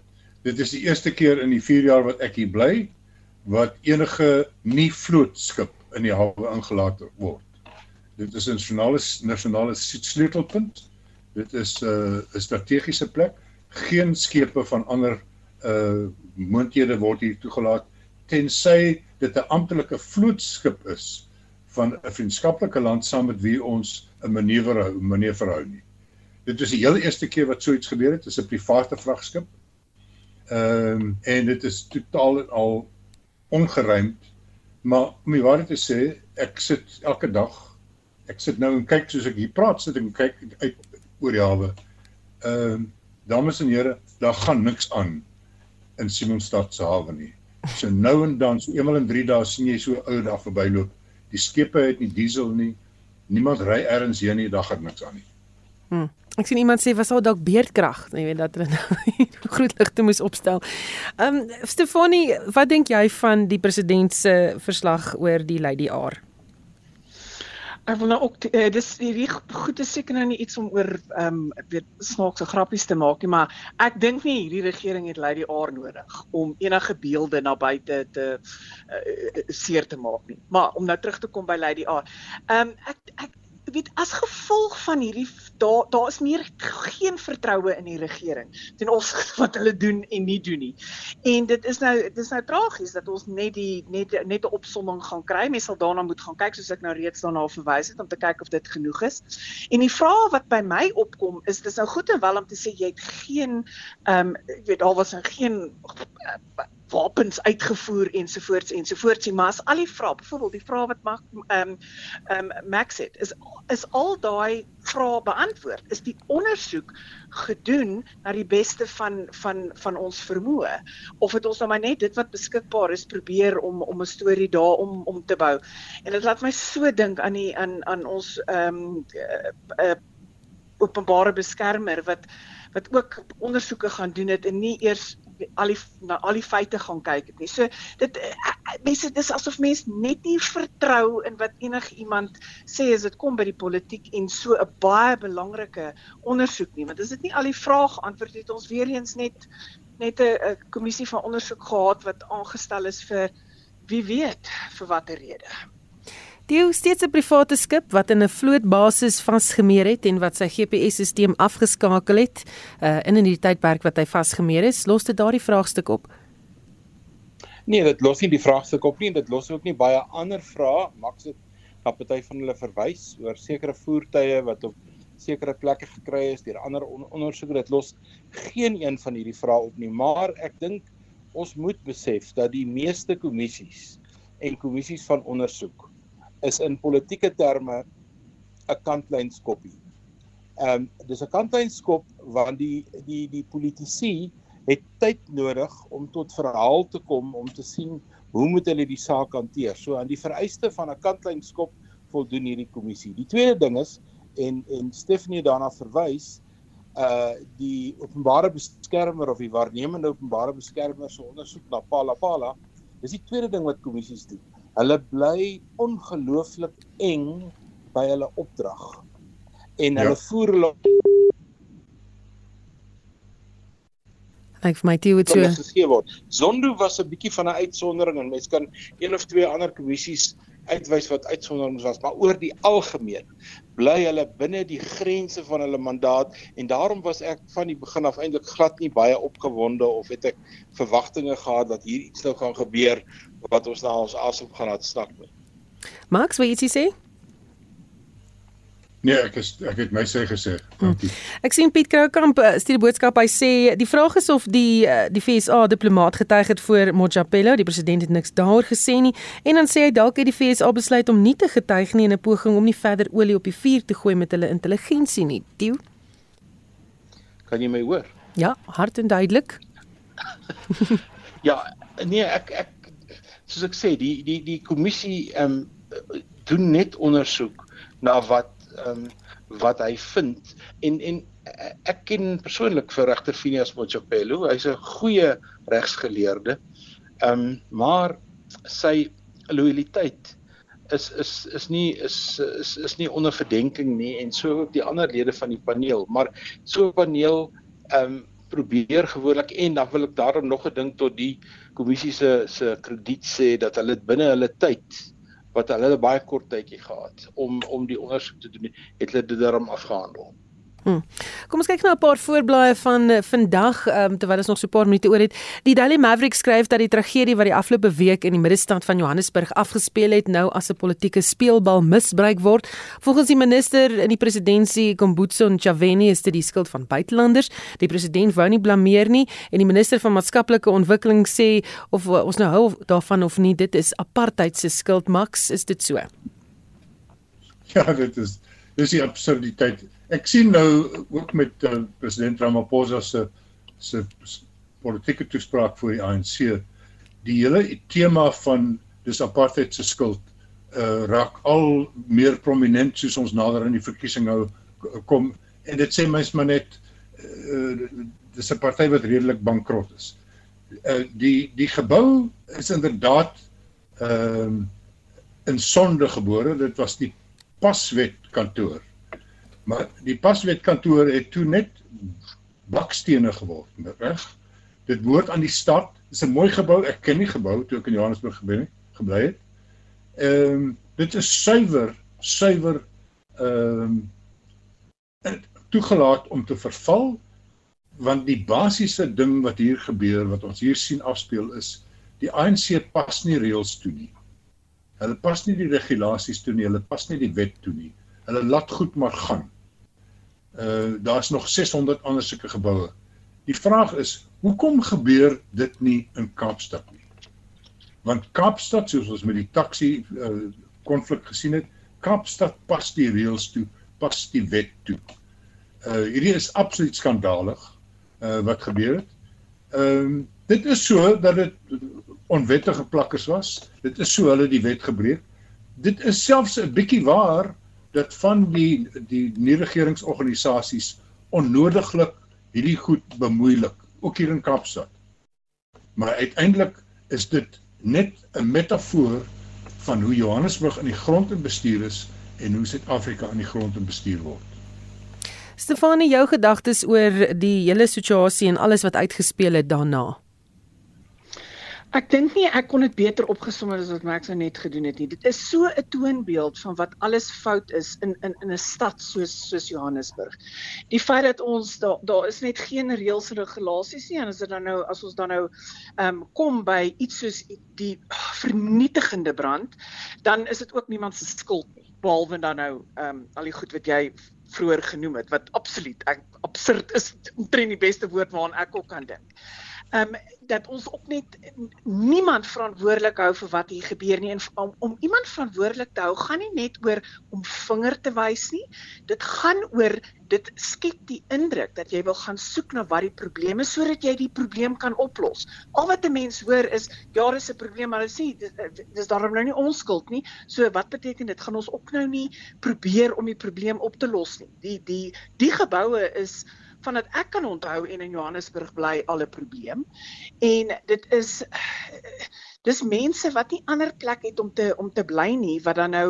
S4: Dit is die eerste keer in die 4 jaar wat ek hier bly wat enige nie vlootskip in die hawe ingelaat word. Dit is 'n nasionale nasionale sleutelpunt. Dit is 'n uh, 'n strategiese plek. Geen skepe van ander uh moondhede word hier toegelaat tensy dit 'n amptelike vlootskip is van 'n vriendskaplike land saam met wie ons 'n manoeuvre manoeuvre hou nie. Dit is die heel eerste keer wat so iets gebeur het. Is 'n private vragskip. Ehm um, en dit is totaal en al ongeruimd. Maar om die waarheid te sê, ek sit elke dag ek sit nou en kyk soos ek hier praat, sit ek en kyk uit oor die hawe. Ehm um, dames en here, daar gaan niks aan in Simonstad se hawe nie. So nou en dan, so eenmal in 3 dae sien jy so ou daar verbyloop. Die skepe het nie diesel nie. Niemand ry ergens heen nie, daar gaan niks aan nie.
S2: Hm. Ek sien iemand sê was al dalk beerdkrag, jy weet dat hulle nou groot ligte moes opstel. Ehm um, Stefanie, wat dink jy van die president se verslag oor die Lady R?
S5: Ek wil nou ook uh, dis hierdie goed is seker nou nie iets om oor ehm um, weet snaakse grappies te maak nie, maar ek dink nie hierdie regering het Lady R nodig om enige beelde na buite te uh, seer te maak nie. Maar om nou terug te kom by Lady R. Ehm um, ek ek weet as gevolg van hierdie daar daar is meer geen vertroue in die regering ten opsigte wat hulle doen en nie doen nie. En dit is nou dit is nou tragies dat ons net die net net 'n opsomming gaan kry. Mense sal daarna moet gaan kyk soos ek nou reeds daarna verwys het om te kyk of dit genoeg is. En die vraag wat by my opkom is dis nou goed en wel om te sê jy het geen ehm um, weet daar was nou geen uh, wapens uitgevoer ensovoorts ensovoorts. Maar as al die vrae byvoorbeeld die vrae wat mag ehm um, ehm um, Max het is is al daai vrae beantwoord. Is die ondersoek gedoen na die beste van van van ons vermoë? Of het ons nou maar net dit wat beskikbaar is probeer om om 'n storie daar om te bou? En dit laat my so dink aan die aan aan ons ehm um, uh, uh, openbare beskermer wat wat ook ondersoeke gaan doen het en nie eers al die na al die feite gaan kyk het nie. So dit eh, eh, mense dis asof mense net nie vertrou in wat enige iemand sê as dit kom by die politiek en so 'n baie belangrike ondersoek nie. Want as dit nie al die vrae geantwoord het ons weer eens net net 'n kommissie van ondersoek gehad wat aangestel is vir wie weet vir watter rede.
S2: Die steeds 'n private skip wat in 'n vlootbasis vasgemeer het en wat sy GPS-stelsel afgeskakel het uh, in in die tydperk wat hy vasgemeer is, los dit daardie vraagstuk op.
S6: Nee, dit los nie die vraagstuk op nie en dit los ook nie baie ander vrae. Max het na party van hulle verwys oor sekere voertuie wat op sekere plekke gekry is deur ander on ondersoeke. Dit los geen een van hierdie vrae op nie, maar ek dink ons moet besef dat die meeste kommissies en kommissies van ondersoek is in politieke terme 'n kantlijnskoppie. Ehm um, dis 'n kantlijnskop want die die die politici het tyd nodig om tot verhaal te kom om te sien hoe moet hulle die saak hanteer. So aan die vereiste van 'n kantlijnskop voldoen hierdie kommissie. Die tweede ding is en en Stephanie daarna verwys uh die openbare beskermer of die waarnemende openbare beskermer se ondersoek na Pala Pala. Dis die tweede ding wat kommissies doen. Hulle bly ongelooflik eng by hulle opdrag. En hulle ja. voer hulle
S2: Ek vir my toe het so
S6: gegee word. Zondo was 'n bietjie van 'n uitsondering en mense kan een of twee ander kommissies uitwys wat uitsonderings was, maar oor die algemeen bly hulle binne die grense van hulle mandaat en daarom was ek van die begin af eintlik glad nie baie opgewonde of het ek verwagtinge gehad dat hier iets nou gaan gebeur wat ons na ons asem gaan laat snak nie.
S2: Max, wat jy sê?
S4: Nee, ek is ek het my sê gesê. Dankie.
S2: Hmm. Ek sien Piet Kroukamp uh, stuur 'n boodskap. Hy sê die vraag is of die uh, die FSA diplomaat getuig het voor Mojapelo. Die president het niks daaroor gesê nie. En dan sê hy dalk het die FSA besluit om nie te getuig nie in 'n poging om nie verder olie op die vuur te gooi met hulle intelligensie nie. Tieu.
S6: Kan jy my hoor?
S2: Ja, hard en duidelik.
S6: ja, nee, ek ek soos ek sê, die die die kommissie ehm um, doen net ondersoek na wat ehm um, wat hy vind en en ek ken persoonlik vir regter Phineas Mojapelo. Hy's 'n goeie regsgeleerde. Ehm um, maar sy loyaliteit is is is nie is is is nie onder verdenking nie en so ook die ander lede van die paneel. Maar so 'n paneel ehm um, probeer gewoonlik en dan wil ek daarom nog 'n ding tot die kommissie se se krediet sê dat hulle binne hulle tyd wat hulle baie kort tydjie gehad om om die ondersoek te doen het hulle dit daarom afgehandel.
S2: Hmm. Kom ons kyk nou 'n paar voorblaaie van uh, vandag um, terwyl ons nog so 'n paar minute oor het. Die Daily Maverick skryf dat die tragedie wat die afgelope week in die middestad van Johannesburg afgespeel het, nou as 'n politieke speelbal misbruik word. Volgens die minister in die presidentskap, Kombutso Ntshavheni, is dit die skuld van buitelanders. Die president wou nie blameer nie en die minister van maatskaplike ontwikkeling sê of uh, ons nou hou daarvan of nie, dit is apartheid se skuld. Max, is dit so?
S4: Ja, dit is dis die absurditeit ek sien nou ook met uh, president Ramaphosa se se politieke toespraak voor die ANC die hele tema van dis apartheid se skuld uh, raak al meer prominent soos ons nader aan die verkiesing nou kom en dit sê mens maar net uh, dis 'n party wat redelik bankrot is. Uh, die die gebou is inderdaad ehm uh, in sonde gebore. Dit was die paswetkantoor. Maar die paswetkantoor het toe net bakstene geword, reg? Dit behoort aan die stad. Dit is 'n mooi gebou. Ek ken die gebou toe ek in Johannesburg gebly, gebly het. Ehm um, dit is suiwer, suiwer ehm um, toegelaat om te verval want die basiese ding wat hier gebeur wat ons hier sien afspeel is die ANC pas nie reëls toe nie. Hulle pas nie die regulasies toe nie, hulle pas nie die wet toe nie. Hulle laat goed maar gaan. Uh daar's nog 600 ander sulke geboue. Die vraag is, hoekom gebeur dit nie in Kaapstad nie? Want Kaapstad, soos ons met die taxi uh konflik gesien het, Kaapstad pas die reëls toe, pas die wet toe. Uh hierdie is absoluut skandalig uh wat gebeur het. Ehm um, dit is so dat dit onwettige plakkers was. Dit is so hulle die wet gebreek. Dit is selfs 'n bietjie waar dat van die die nie regeringsorganisasies onnodiglik hierdie goed bemoeilik ook hier in Kaapstad. Maar uiteindelik is dit net 'n metafoor van hoe Johannesburg in die grond en bestuur is en hoe Suid-Afrika in die grond en bestuur word.
S2: Stefanie, jou gedagtes oor die hele situasie en alles wat uitgespeel het daarna?
S5: Ek dink nie ek kon dit beter opgesom het as wat Max nou net gedoen het nie. Dit is so 'n toonbeeld van wat alles fout is in in in 'n stad soos soos Johannesburg. Die feit dat ons daar daar is net geen reëls en regulasies nie en as dit dan nou as ons dan nou ehm um, kom by iets soos die vernietigende brand, dan is dit ook niemand se skuld nie behalwe dan nou ehm um, al die goed wat jy vroeër genoem het wat absoluut ek absurd is omtrent die beste woord waaraan ek ook kan dink um, dat ons ook net niemand verantwoordelik hou vir wat hier gebeur nie en om, om iemand verantwoordelik te hou gaan nie net oor om vinger te wys nie. Dit gaan oor dit skep die indruk dat jy wil gaan soek na wat die probleem is sodat jy die probleem kan oplos. Al wat 'n mens hoor is ja, daar is 'n probleem, maar hulle sê dis, dis daarom nou nie ons skuld nie. So wat beteken dit gaan ons ook nou nie probeer om die probleem op te los nie. Die die die geboue is vandat ek kan onthou en in Johannesburg bly al 'n probleem. En dit is dis mense wat nie ander plek het om te om te bly nie wat dan nou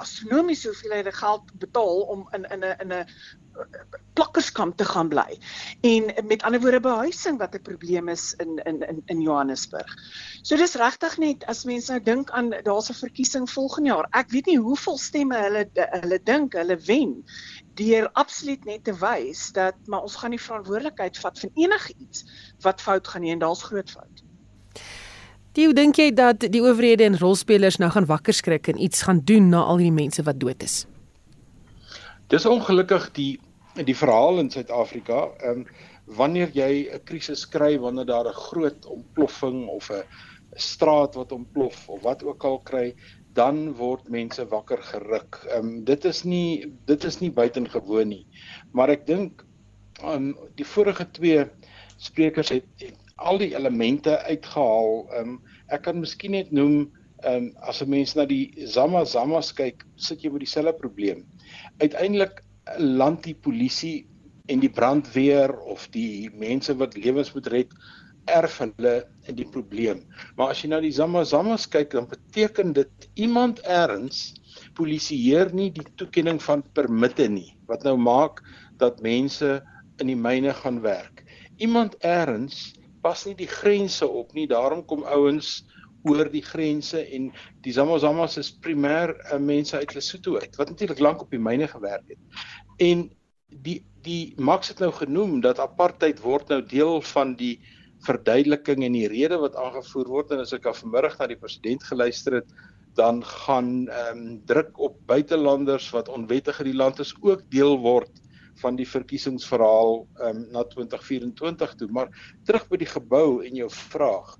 S5: astronomiese hoeveelhede geld betaal om in in 'n in 'n plakkerskamp te gaan bly. En met ander woorde behuising wat 'n probleem is in in in in Johannesburg. So dis regtig net as mense nou dink aan daar's 'n verkiesing volgende jaar. Ek weet nie hoeveel stemme hulle hulle dink hulle wen deur absoluut net te wys dat maar ons gaan nie verantwoordelikheid vat vir enige iets wat fout gaan nie en daar's groot fout.
S2: Die, hoe dink jy dat die owerhede en rolspelers nou gaan wakker skrik en iets gaan doen na al hierdie mense wat dood is?
S6: Dis ongelukkig die die verhaal in Suid-Afrika. Ehm um, wanneer jy 'n krisis kry, wanneer daar 'n groot ontploffing of 'n straat wat ontplof of wat ook al kry, dan word mense wakker geruk. Ehm um, dit is nie dit is nie buitengewoon nie. Maar ek dink ehm um, die vorige twee sprekers het, het al die elemente uitgehaal. Ehm um, ek kan miskien net noem ehm um, as 'n mens na die Zama Zamas kyk, sit jy met dieselfde probleem. Uiteindelik land die polisie en die brandweer of die mense wat lewens moet red erf hulle in die probleem. Maar as jy na die Zama Zamas kyk, dan beteken dit iemand erns polisieer nie die toekenning van permitte nie wat nou maak dat mense in die myne gaan werk. Iemand erns pas nie die grense op nie. Daarom kom ouens oor die grense en die Zamazamas is primêr uh, mense uit Lesotho uit wat natuurlik lank op die myne gewerk het. En die die Max het nou genoem dat apartheid word nou deel van die verduideliking en die rede wat aangevoer word en as ek af vanmiddag na die president geluister het dan gaan ehm um, druk op buitelanders wat onwettig in die land is ook deel word van die verkiesingsverhaal um, na 2024 toe. Maar terug by die gebou en jou vraag.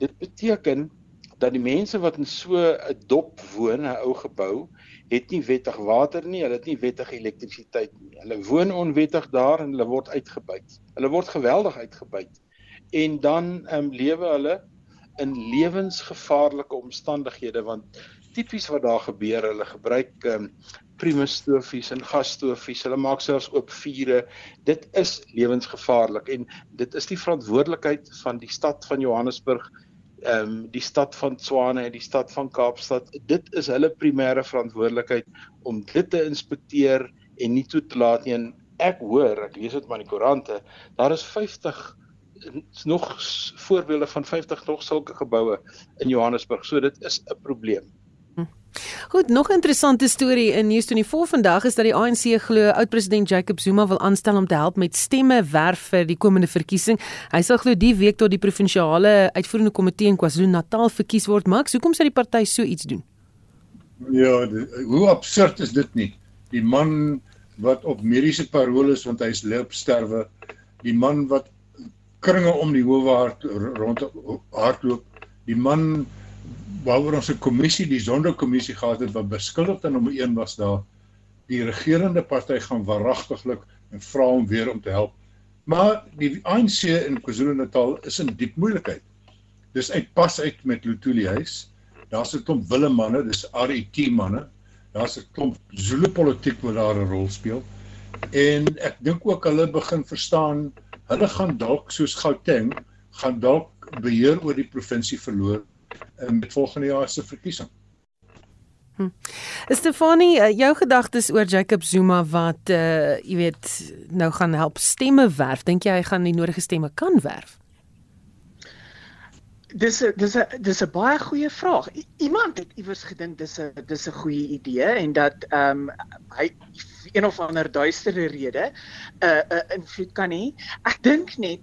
S6: Dit beteken dat die mense wat in so 'n dop woon, 'n ou gebou, het nie wettig water nie, hulle het nie wettig elektrisiteit nie. Hulle woon onwettig daar en hulle word uitgebuit. Hulle word geweldig uitgebuit. En dan ehm um, lewe hulle in lewensgevaarlike omstandighede want tipies wat daar gebeur, hulle gebruik ehm um, primus stofies en gasstofies. Hulle maak selfs oop vure. Dit is lewensgevaarlik en dit is die verantwoordelikheid van die stad van Johannesburg ehm um, die stad van Tshwane en die stad van Kaapstad. Dit is hulle primêre verantwoordelikheid om dit te inspekteer en nie toe te laat nie. Ek hoor, ek lees dit maar in die koerante, daar is 50 is nog voorbeelde van 50 nog sulke geboue in Johannesburg. So dit is 'n probleem.
S2: Goed, nog 'n interessante storie in News 24 vandag is dat die ANC glo oud-president Jacob Zuma wil aanstel om te help met stemme werf vir die komende verkiesing. Hy sal glo die week tot die provinsiale uitvoerende komitee in KwaZulu-Natal verkies word. Max, hoekom sou die party so iets doen?
S4: Ja, die, hoe absurd is dit nie? Die man wat op mediese parole is want hy is loop sterwe, die man wat kringe om die howe hart rond hardloop, die man waaroor ons 'n kommissie, die sonderkommissie gehad het wat beskuldigde nommer 1 was daar die regerende party gaan waaragtiglik en vra hom weer om te help. Maar die ANC in KwaZulu-Natal is in diep moeilikheid. Dis uitpas uit met Lutuli huis. Daar's 'n klomp wille manne, dis RET manne. Daar's 'n klomp Zulu politiek wat daar 'n rol speel. En ek dink ook hulle begin verstaan, hulle gaan dalk soos Gauteng gaan dalk beheer oor die provinsie verloor in die volgende jaar se verkiesing.
S2: Hm. Stefanie, eh, jou gedagtes oor Jacob Zuma wat uh jy weet nou gaan help stemme werf. Dink jy hy gaan die nodige stemme kan werf?
S5: Dis dis 'n dis 'n baie goeie vraag. I iemand het iewers gedink dis 'n dis 'n goeie idee en dat ehm um, hy een of ander duistere rede 'n uh, 'n uh, invloed kan hê. Ek dink net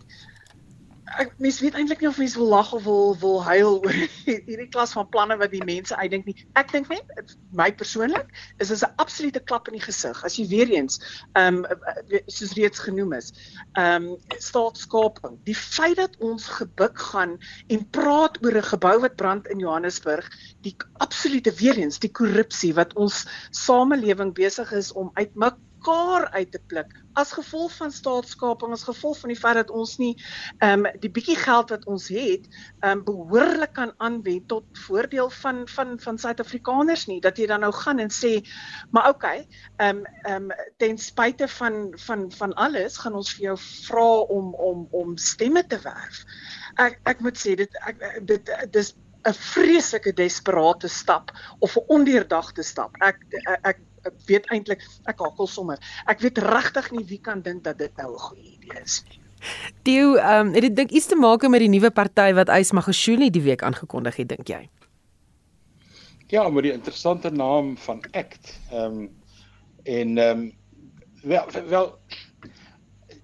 S5: ek mens weet eintlik nie of mense wil lag of wil wil huil oor hierdie klas van planne wat die mense uitdink nie. Ek dink net my persoonlik is dit 'n absolute klap in die gesig as jy weer eens ehm um, soos reeds genoem is. Ehm um, staatskaping. Die feit dat ons gebuk gaan en praat oor 'n gebou wat brand in Johannesburg, die absolute weer eens die korrupsie wat ons samelewing besig is om uitmik mekaar uit te pluk as gevolg van staatskaping as gevolg van die feit dat ons nie ehm um, die bietjie geld wat ons het ehm um, behoorlik kan aanwend tot voordeel van van van Suid-Afrikaners nie dat jy dan nou gaan en sê maar okay ehm um, ehm um, ten spyte van van van alles gaan ons vir jou vra om om om stemme te werf. Ek ek moet sê dit ek dit dis 'n vreeslike desperate stap of 'n ondeurdagte stap. Ek, ek ek weet eintlik ek hakkel sommer. Ek weet regtig nie wie kan dink dat dit nou 'n goeie idee is nie.
S2: Dio, ehm um, het dit dink iets te maak met die nuwe party wat Ys Magashule die week aangekondig het, dink jy?
S6: Ja, met die interessante naam van ACT. Ehm um, en ehm um, wel wel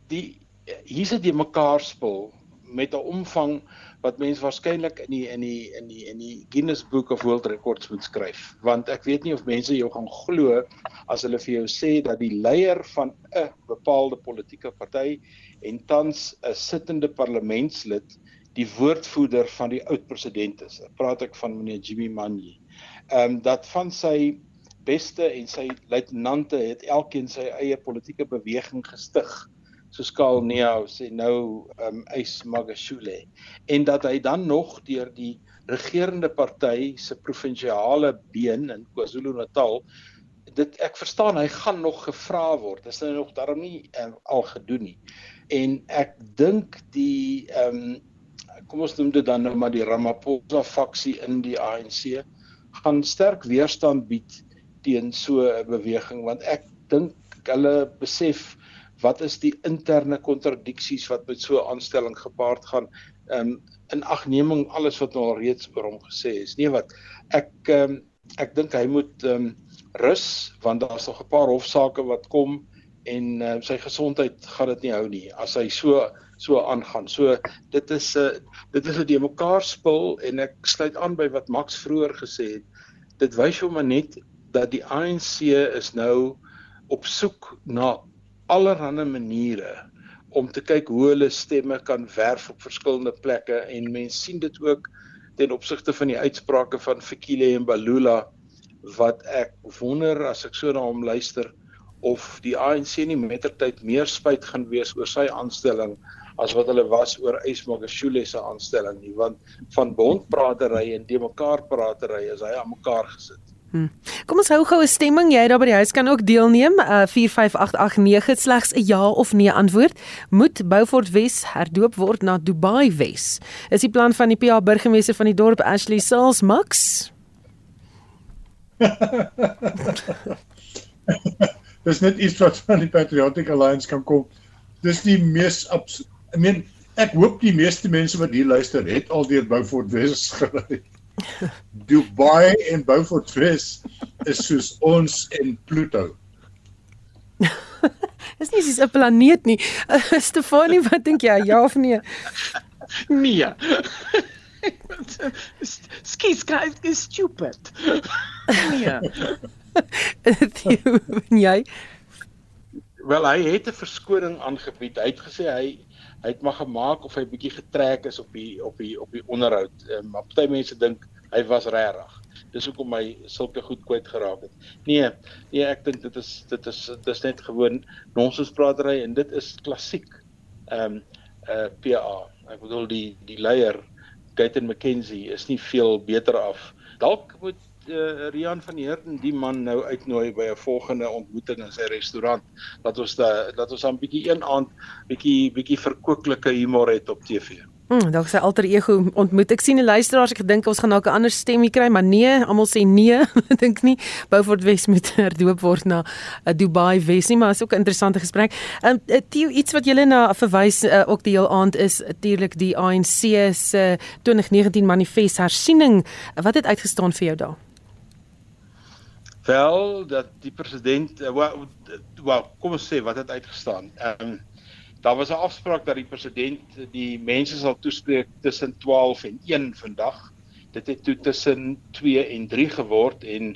S6: die hier's dit die mekaar spul met 'n omvang wat mense waarskynlik in die in die in die in die Guinness Book of World Records moet skryf want ek weet nie of mense jou gaan glo as hulle vir jou sê dat die leier van 'n bepaalde politieke party en tans 'n sittende parlementslid die woordvoerder van die oud president is. Praat ek van meneer Jimmy Manyi. Ehm um, dat van sy beste en sy luitenante het elkeen sy eie politieke beweging gestig soos Karl Neau sê nou um Ys Magashule. En dat hy dan nog deur die regerende party se provinsiale been in KwaZulu-Natal dit ek verstaan hy gaan nog gevra word. Is hy nog daarom nie um, al gedoen nie. En ek dink die um kom ons noem dit dan nou maar die Ramaphosa faksie in die ANC gaan sterk weerstand bied teen so 'n beweging want ek dink hulle besef wat is die interne kontradiksies wat met so 'n aanstelling gepaard gaan? Um, in agneming alles wat nou al reeds oor hom gesê is. Nee wat ek um, ek dink hy moet um, rus want daar's nog 'n paar hofsaake wat kom en uh, sy gesondheid gaan dit nie hou nie as hy so so aangaan. So dit is 'n uh, dit is 'n die mekaar spul en ek sluit aan by wat Max vroeër gesê het. Dit wys jou maar net dat die ANC is nou op soek na allerlei maniere om te kyk hoe hulle stemme kan werf op verskillende plekke en mense sien dit ook ten opsigte van die uitsprake van Fikile en Balula wat ek wonder as ek so na hom luister of die ANC nie mettertyd meer spyt gaan wees oor sy aanstelling as wat hulle was oor Ysmagashule se aanstelling nie want van bondpratery en de mekaar pratery is hy aan mekaar gesit.
S2: Hm. Kom ons hou gou 'n stemming. Jy daar by die huis kan ook deelneem. Uh 45889 slegs 'n ja of nee antwoord. Moet Beaufort Wes herdoop word na Dubai Wes? Is die plan van die PA burgemeester van die dorp Ashley Sales Max?
S4: Dis net iets wat van die Patriotic Alliance kan kom. Dis die mees I mean ek hoop die meeste mense wat hier luister het al deur Beaufort Wes gery. Dubai en Beaufort Wes is soos ons en Pluto.
S2: Dis nie soos 'n planeet nie. Stefanie, wat dink jy? Ja of nee?
S5: Nee. Skielik guys is stupid. Nee.
S2: jy
S6: Wel hy het 'n verskoning aangebied. Hy het gesê hy hy het maar gemaak of hy bietjie getrek is op die op die op die onderhoud. Um, maar party mense dink hy was regtig. Dis hoekom hy sulke goed kwyt geraak het. Nee, nee, ek dink dit is dit is dit is net gewoon nonsenspratery en dit is klassiek. Ehm um, uh PA. Ek bedoel die die leier Gaitan McKenzie is nie veel beter af. Dalk moet uh, Rian van Heerden die man nou uitnooi by 'n volgende ontmoeting in sy restaurant dat ons da dat ons dan bietjie een aand bietjie bietjie verkooklike humor het op TV.
S2: Hm, dalk sy alter ego ontmoet. Ek sien 'n luisteraar, ek gedink ons gaan dalk 'n ander stemmy kry, maar nee, almal sê nee. Ek dink nie Beaufort Wes moet herdoop word na uh, Dubai Wes nie, maar is ook 'n interessante gesprek. Ehm um, Theo, iets wat julle na verwys uh, ook die heel aand is natuurlik die ANC se 2019 manifest hersiening. Wat het uitgestaan vir jou daar?
S6: Wel dat die president uh, wel, wel kom ons sê wat het uitgestaan. Ehm um, daar was 'n afspraak dat die president die mense sal toespreek tussen 12 en 1 vandag. Dit het toe tussen 2 en 3 geword en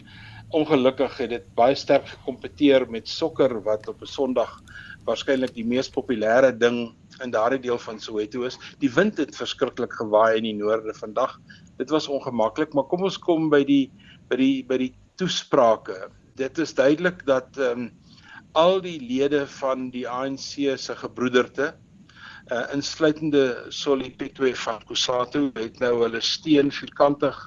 S6: ongelukkig het dit baie sterk gekompeteer met sokker wat op 'n Sondag waarskynlik die mees populêre ding in daardie deel van Soweto is. Die wind het verskriklik gewaai in die noorde vandag. Dit was ongemaklik, maar kom ons kom by die by die by die toesprake. Dit is duidelik dat ehm um, al die lede van die ANC se gebroederte uh insluitende Solipetwe van Kusatu het nou hulle steen vierkantig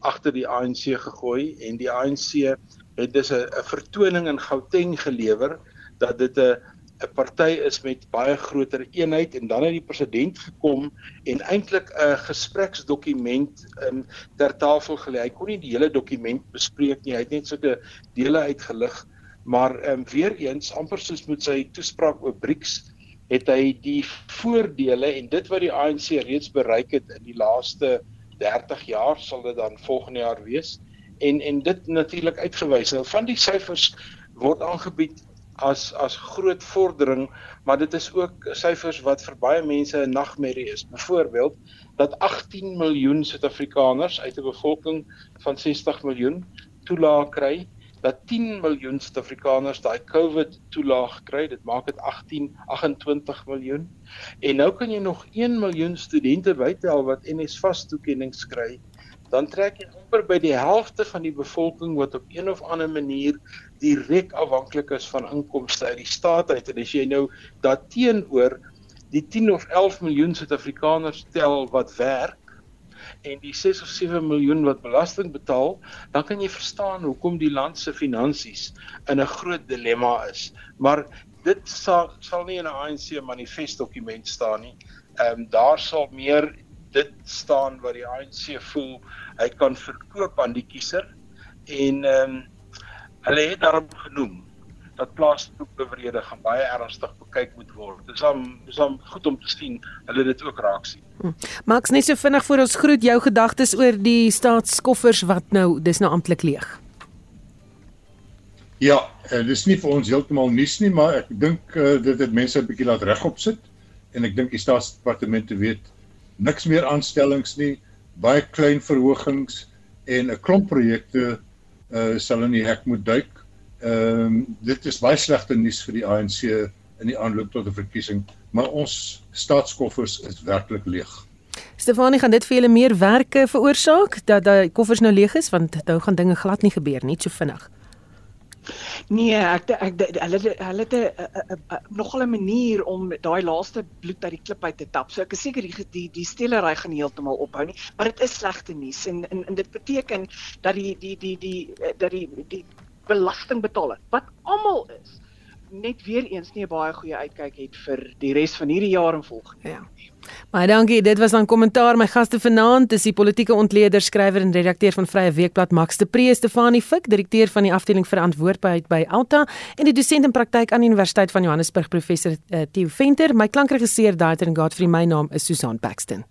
S6: agter die ANC gegooi en die ANC het dus 'n vertoning in Gauteng gelewer dat dit 'n 'n party is met baie groter eenheid en dan het die president gekom en eintlik 'n gespreksdokument in ter tafel gelê. Hy kon nie die hele dokument bespreek nie. Hy het net sulke dele uitgelig maar ehm um, weer eens amper soos met sy toespraak oor BRICS het hy die voordele en dit wat die ANC reeds bereik het in die laaste 30 jaar sal dit dan volgende jaar wees en en dit natuurlik uitgewys. Nou van die syfers word aangebied as as groot vordering, maar dit is ook syfers wat vir baie mense 'n nagmerrie is. Byvoorbeeld dat 18 miljoen Suid-Afrikaners uit 'n bevolking van 60 miljoen toelaag kry dat 10 miljoen Suid-Afrikaners daai COVID toelaag kry. Dit maak dit 18 28 miljoen. En nou kan jy nog 1 miljoen studente bytel wat NSFAS toekenning kry. Dan trek jy amper by die helfte van die bevolking wat op een of ander manier direk afhanklik is van inkomste uit die staat uit. En as jy nou daarteenoor die 10 of 11 miljoen Suid-Afrikaners tel wat werk en die 6 of 7 miljoen wat belasting betaal, dan kan jy verstaan hoekom die land se finansies in 'n groot dilemma is. Maar dit sal sal nie in 'n ANC manifest dokument staan nie. Ehm um, daar sal meer dit staan wat die ANC voel hy kan verkoop aan die kiezer en ehm um, hulle het daarop genoem dat plaasbevrede gaan baie ernstig bekyk moet word. Dit is dan is dan goed om te sien hulle dit ook raak sien.
S2: Hm. Max net so vinnig voor ons groet jou gedagtes oor die staatskoffers wat nou dis nou amptelik leeg.
S4: Ja, uh, dis nie vir ons heeltemal nuus nie, maar ek dink uh, dit het mense 'n bietjie laat regop sit en ek dink die staatsdepartemente weet niks meer aanstellings nie, baie klein verhogings en 'n klomp projekte uh, sal in die hek moet duik Ehm um, dit is baie slegte nuus vir die ANC in die aanloop tot 'n verkiesing, maar ons staatskoffers is werklik leeg.
S2: Stefanie, gaan dit vir julle meer werke veroorsaak dat daai koffers nou leeg is want nou gaan dinge glad nie gebeur nie so vinnig.
S5: Nee, ek ek hulle hulle het nog 'n manier om daai laaste bloed uit die klip uit te tap. So ek is seker die die, die stelery gaan heeltemal ophou nie, maar dit is slegte nuus en, en en dit beteken dat die die die die dat die die belastingbetaler wat almal is net weer eens nie 'n baie goeie uitkyk het vir die res van hierdie jaar en volgende.
S2: Ja. Baie dankie. Dit was dan kommentaar my gaste vanaand. Dis die politieke ontleder, skrywer en redakteur van Vrye Weekblad Max de Pre, Stefanie Fik, direkteur van die afdeling verantwoordbaarheid by Alta en die dosent in praktyk aan die Universiteit van Johannesburg professor uh, Theo Venter. My klankregisseur Daiter en Godfrey, my naam is Susan Paxton.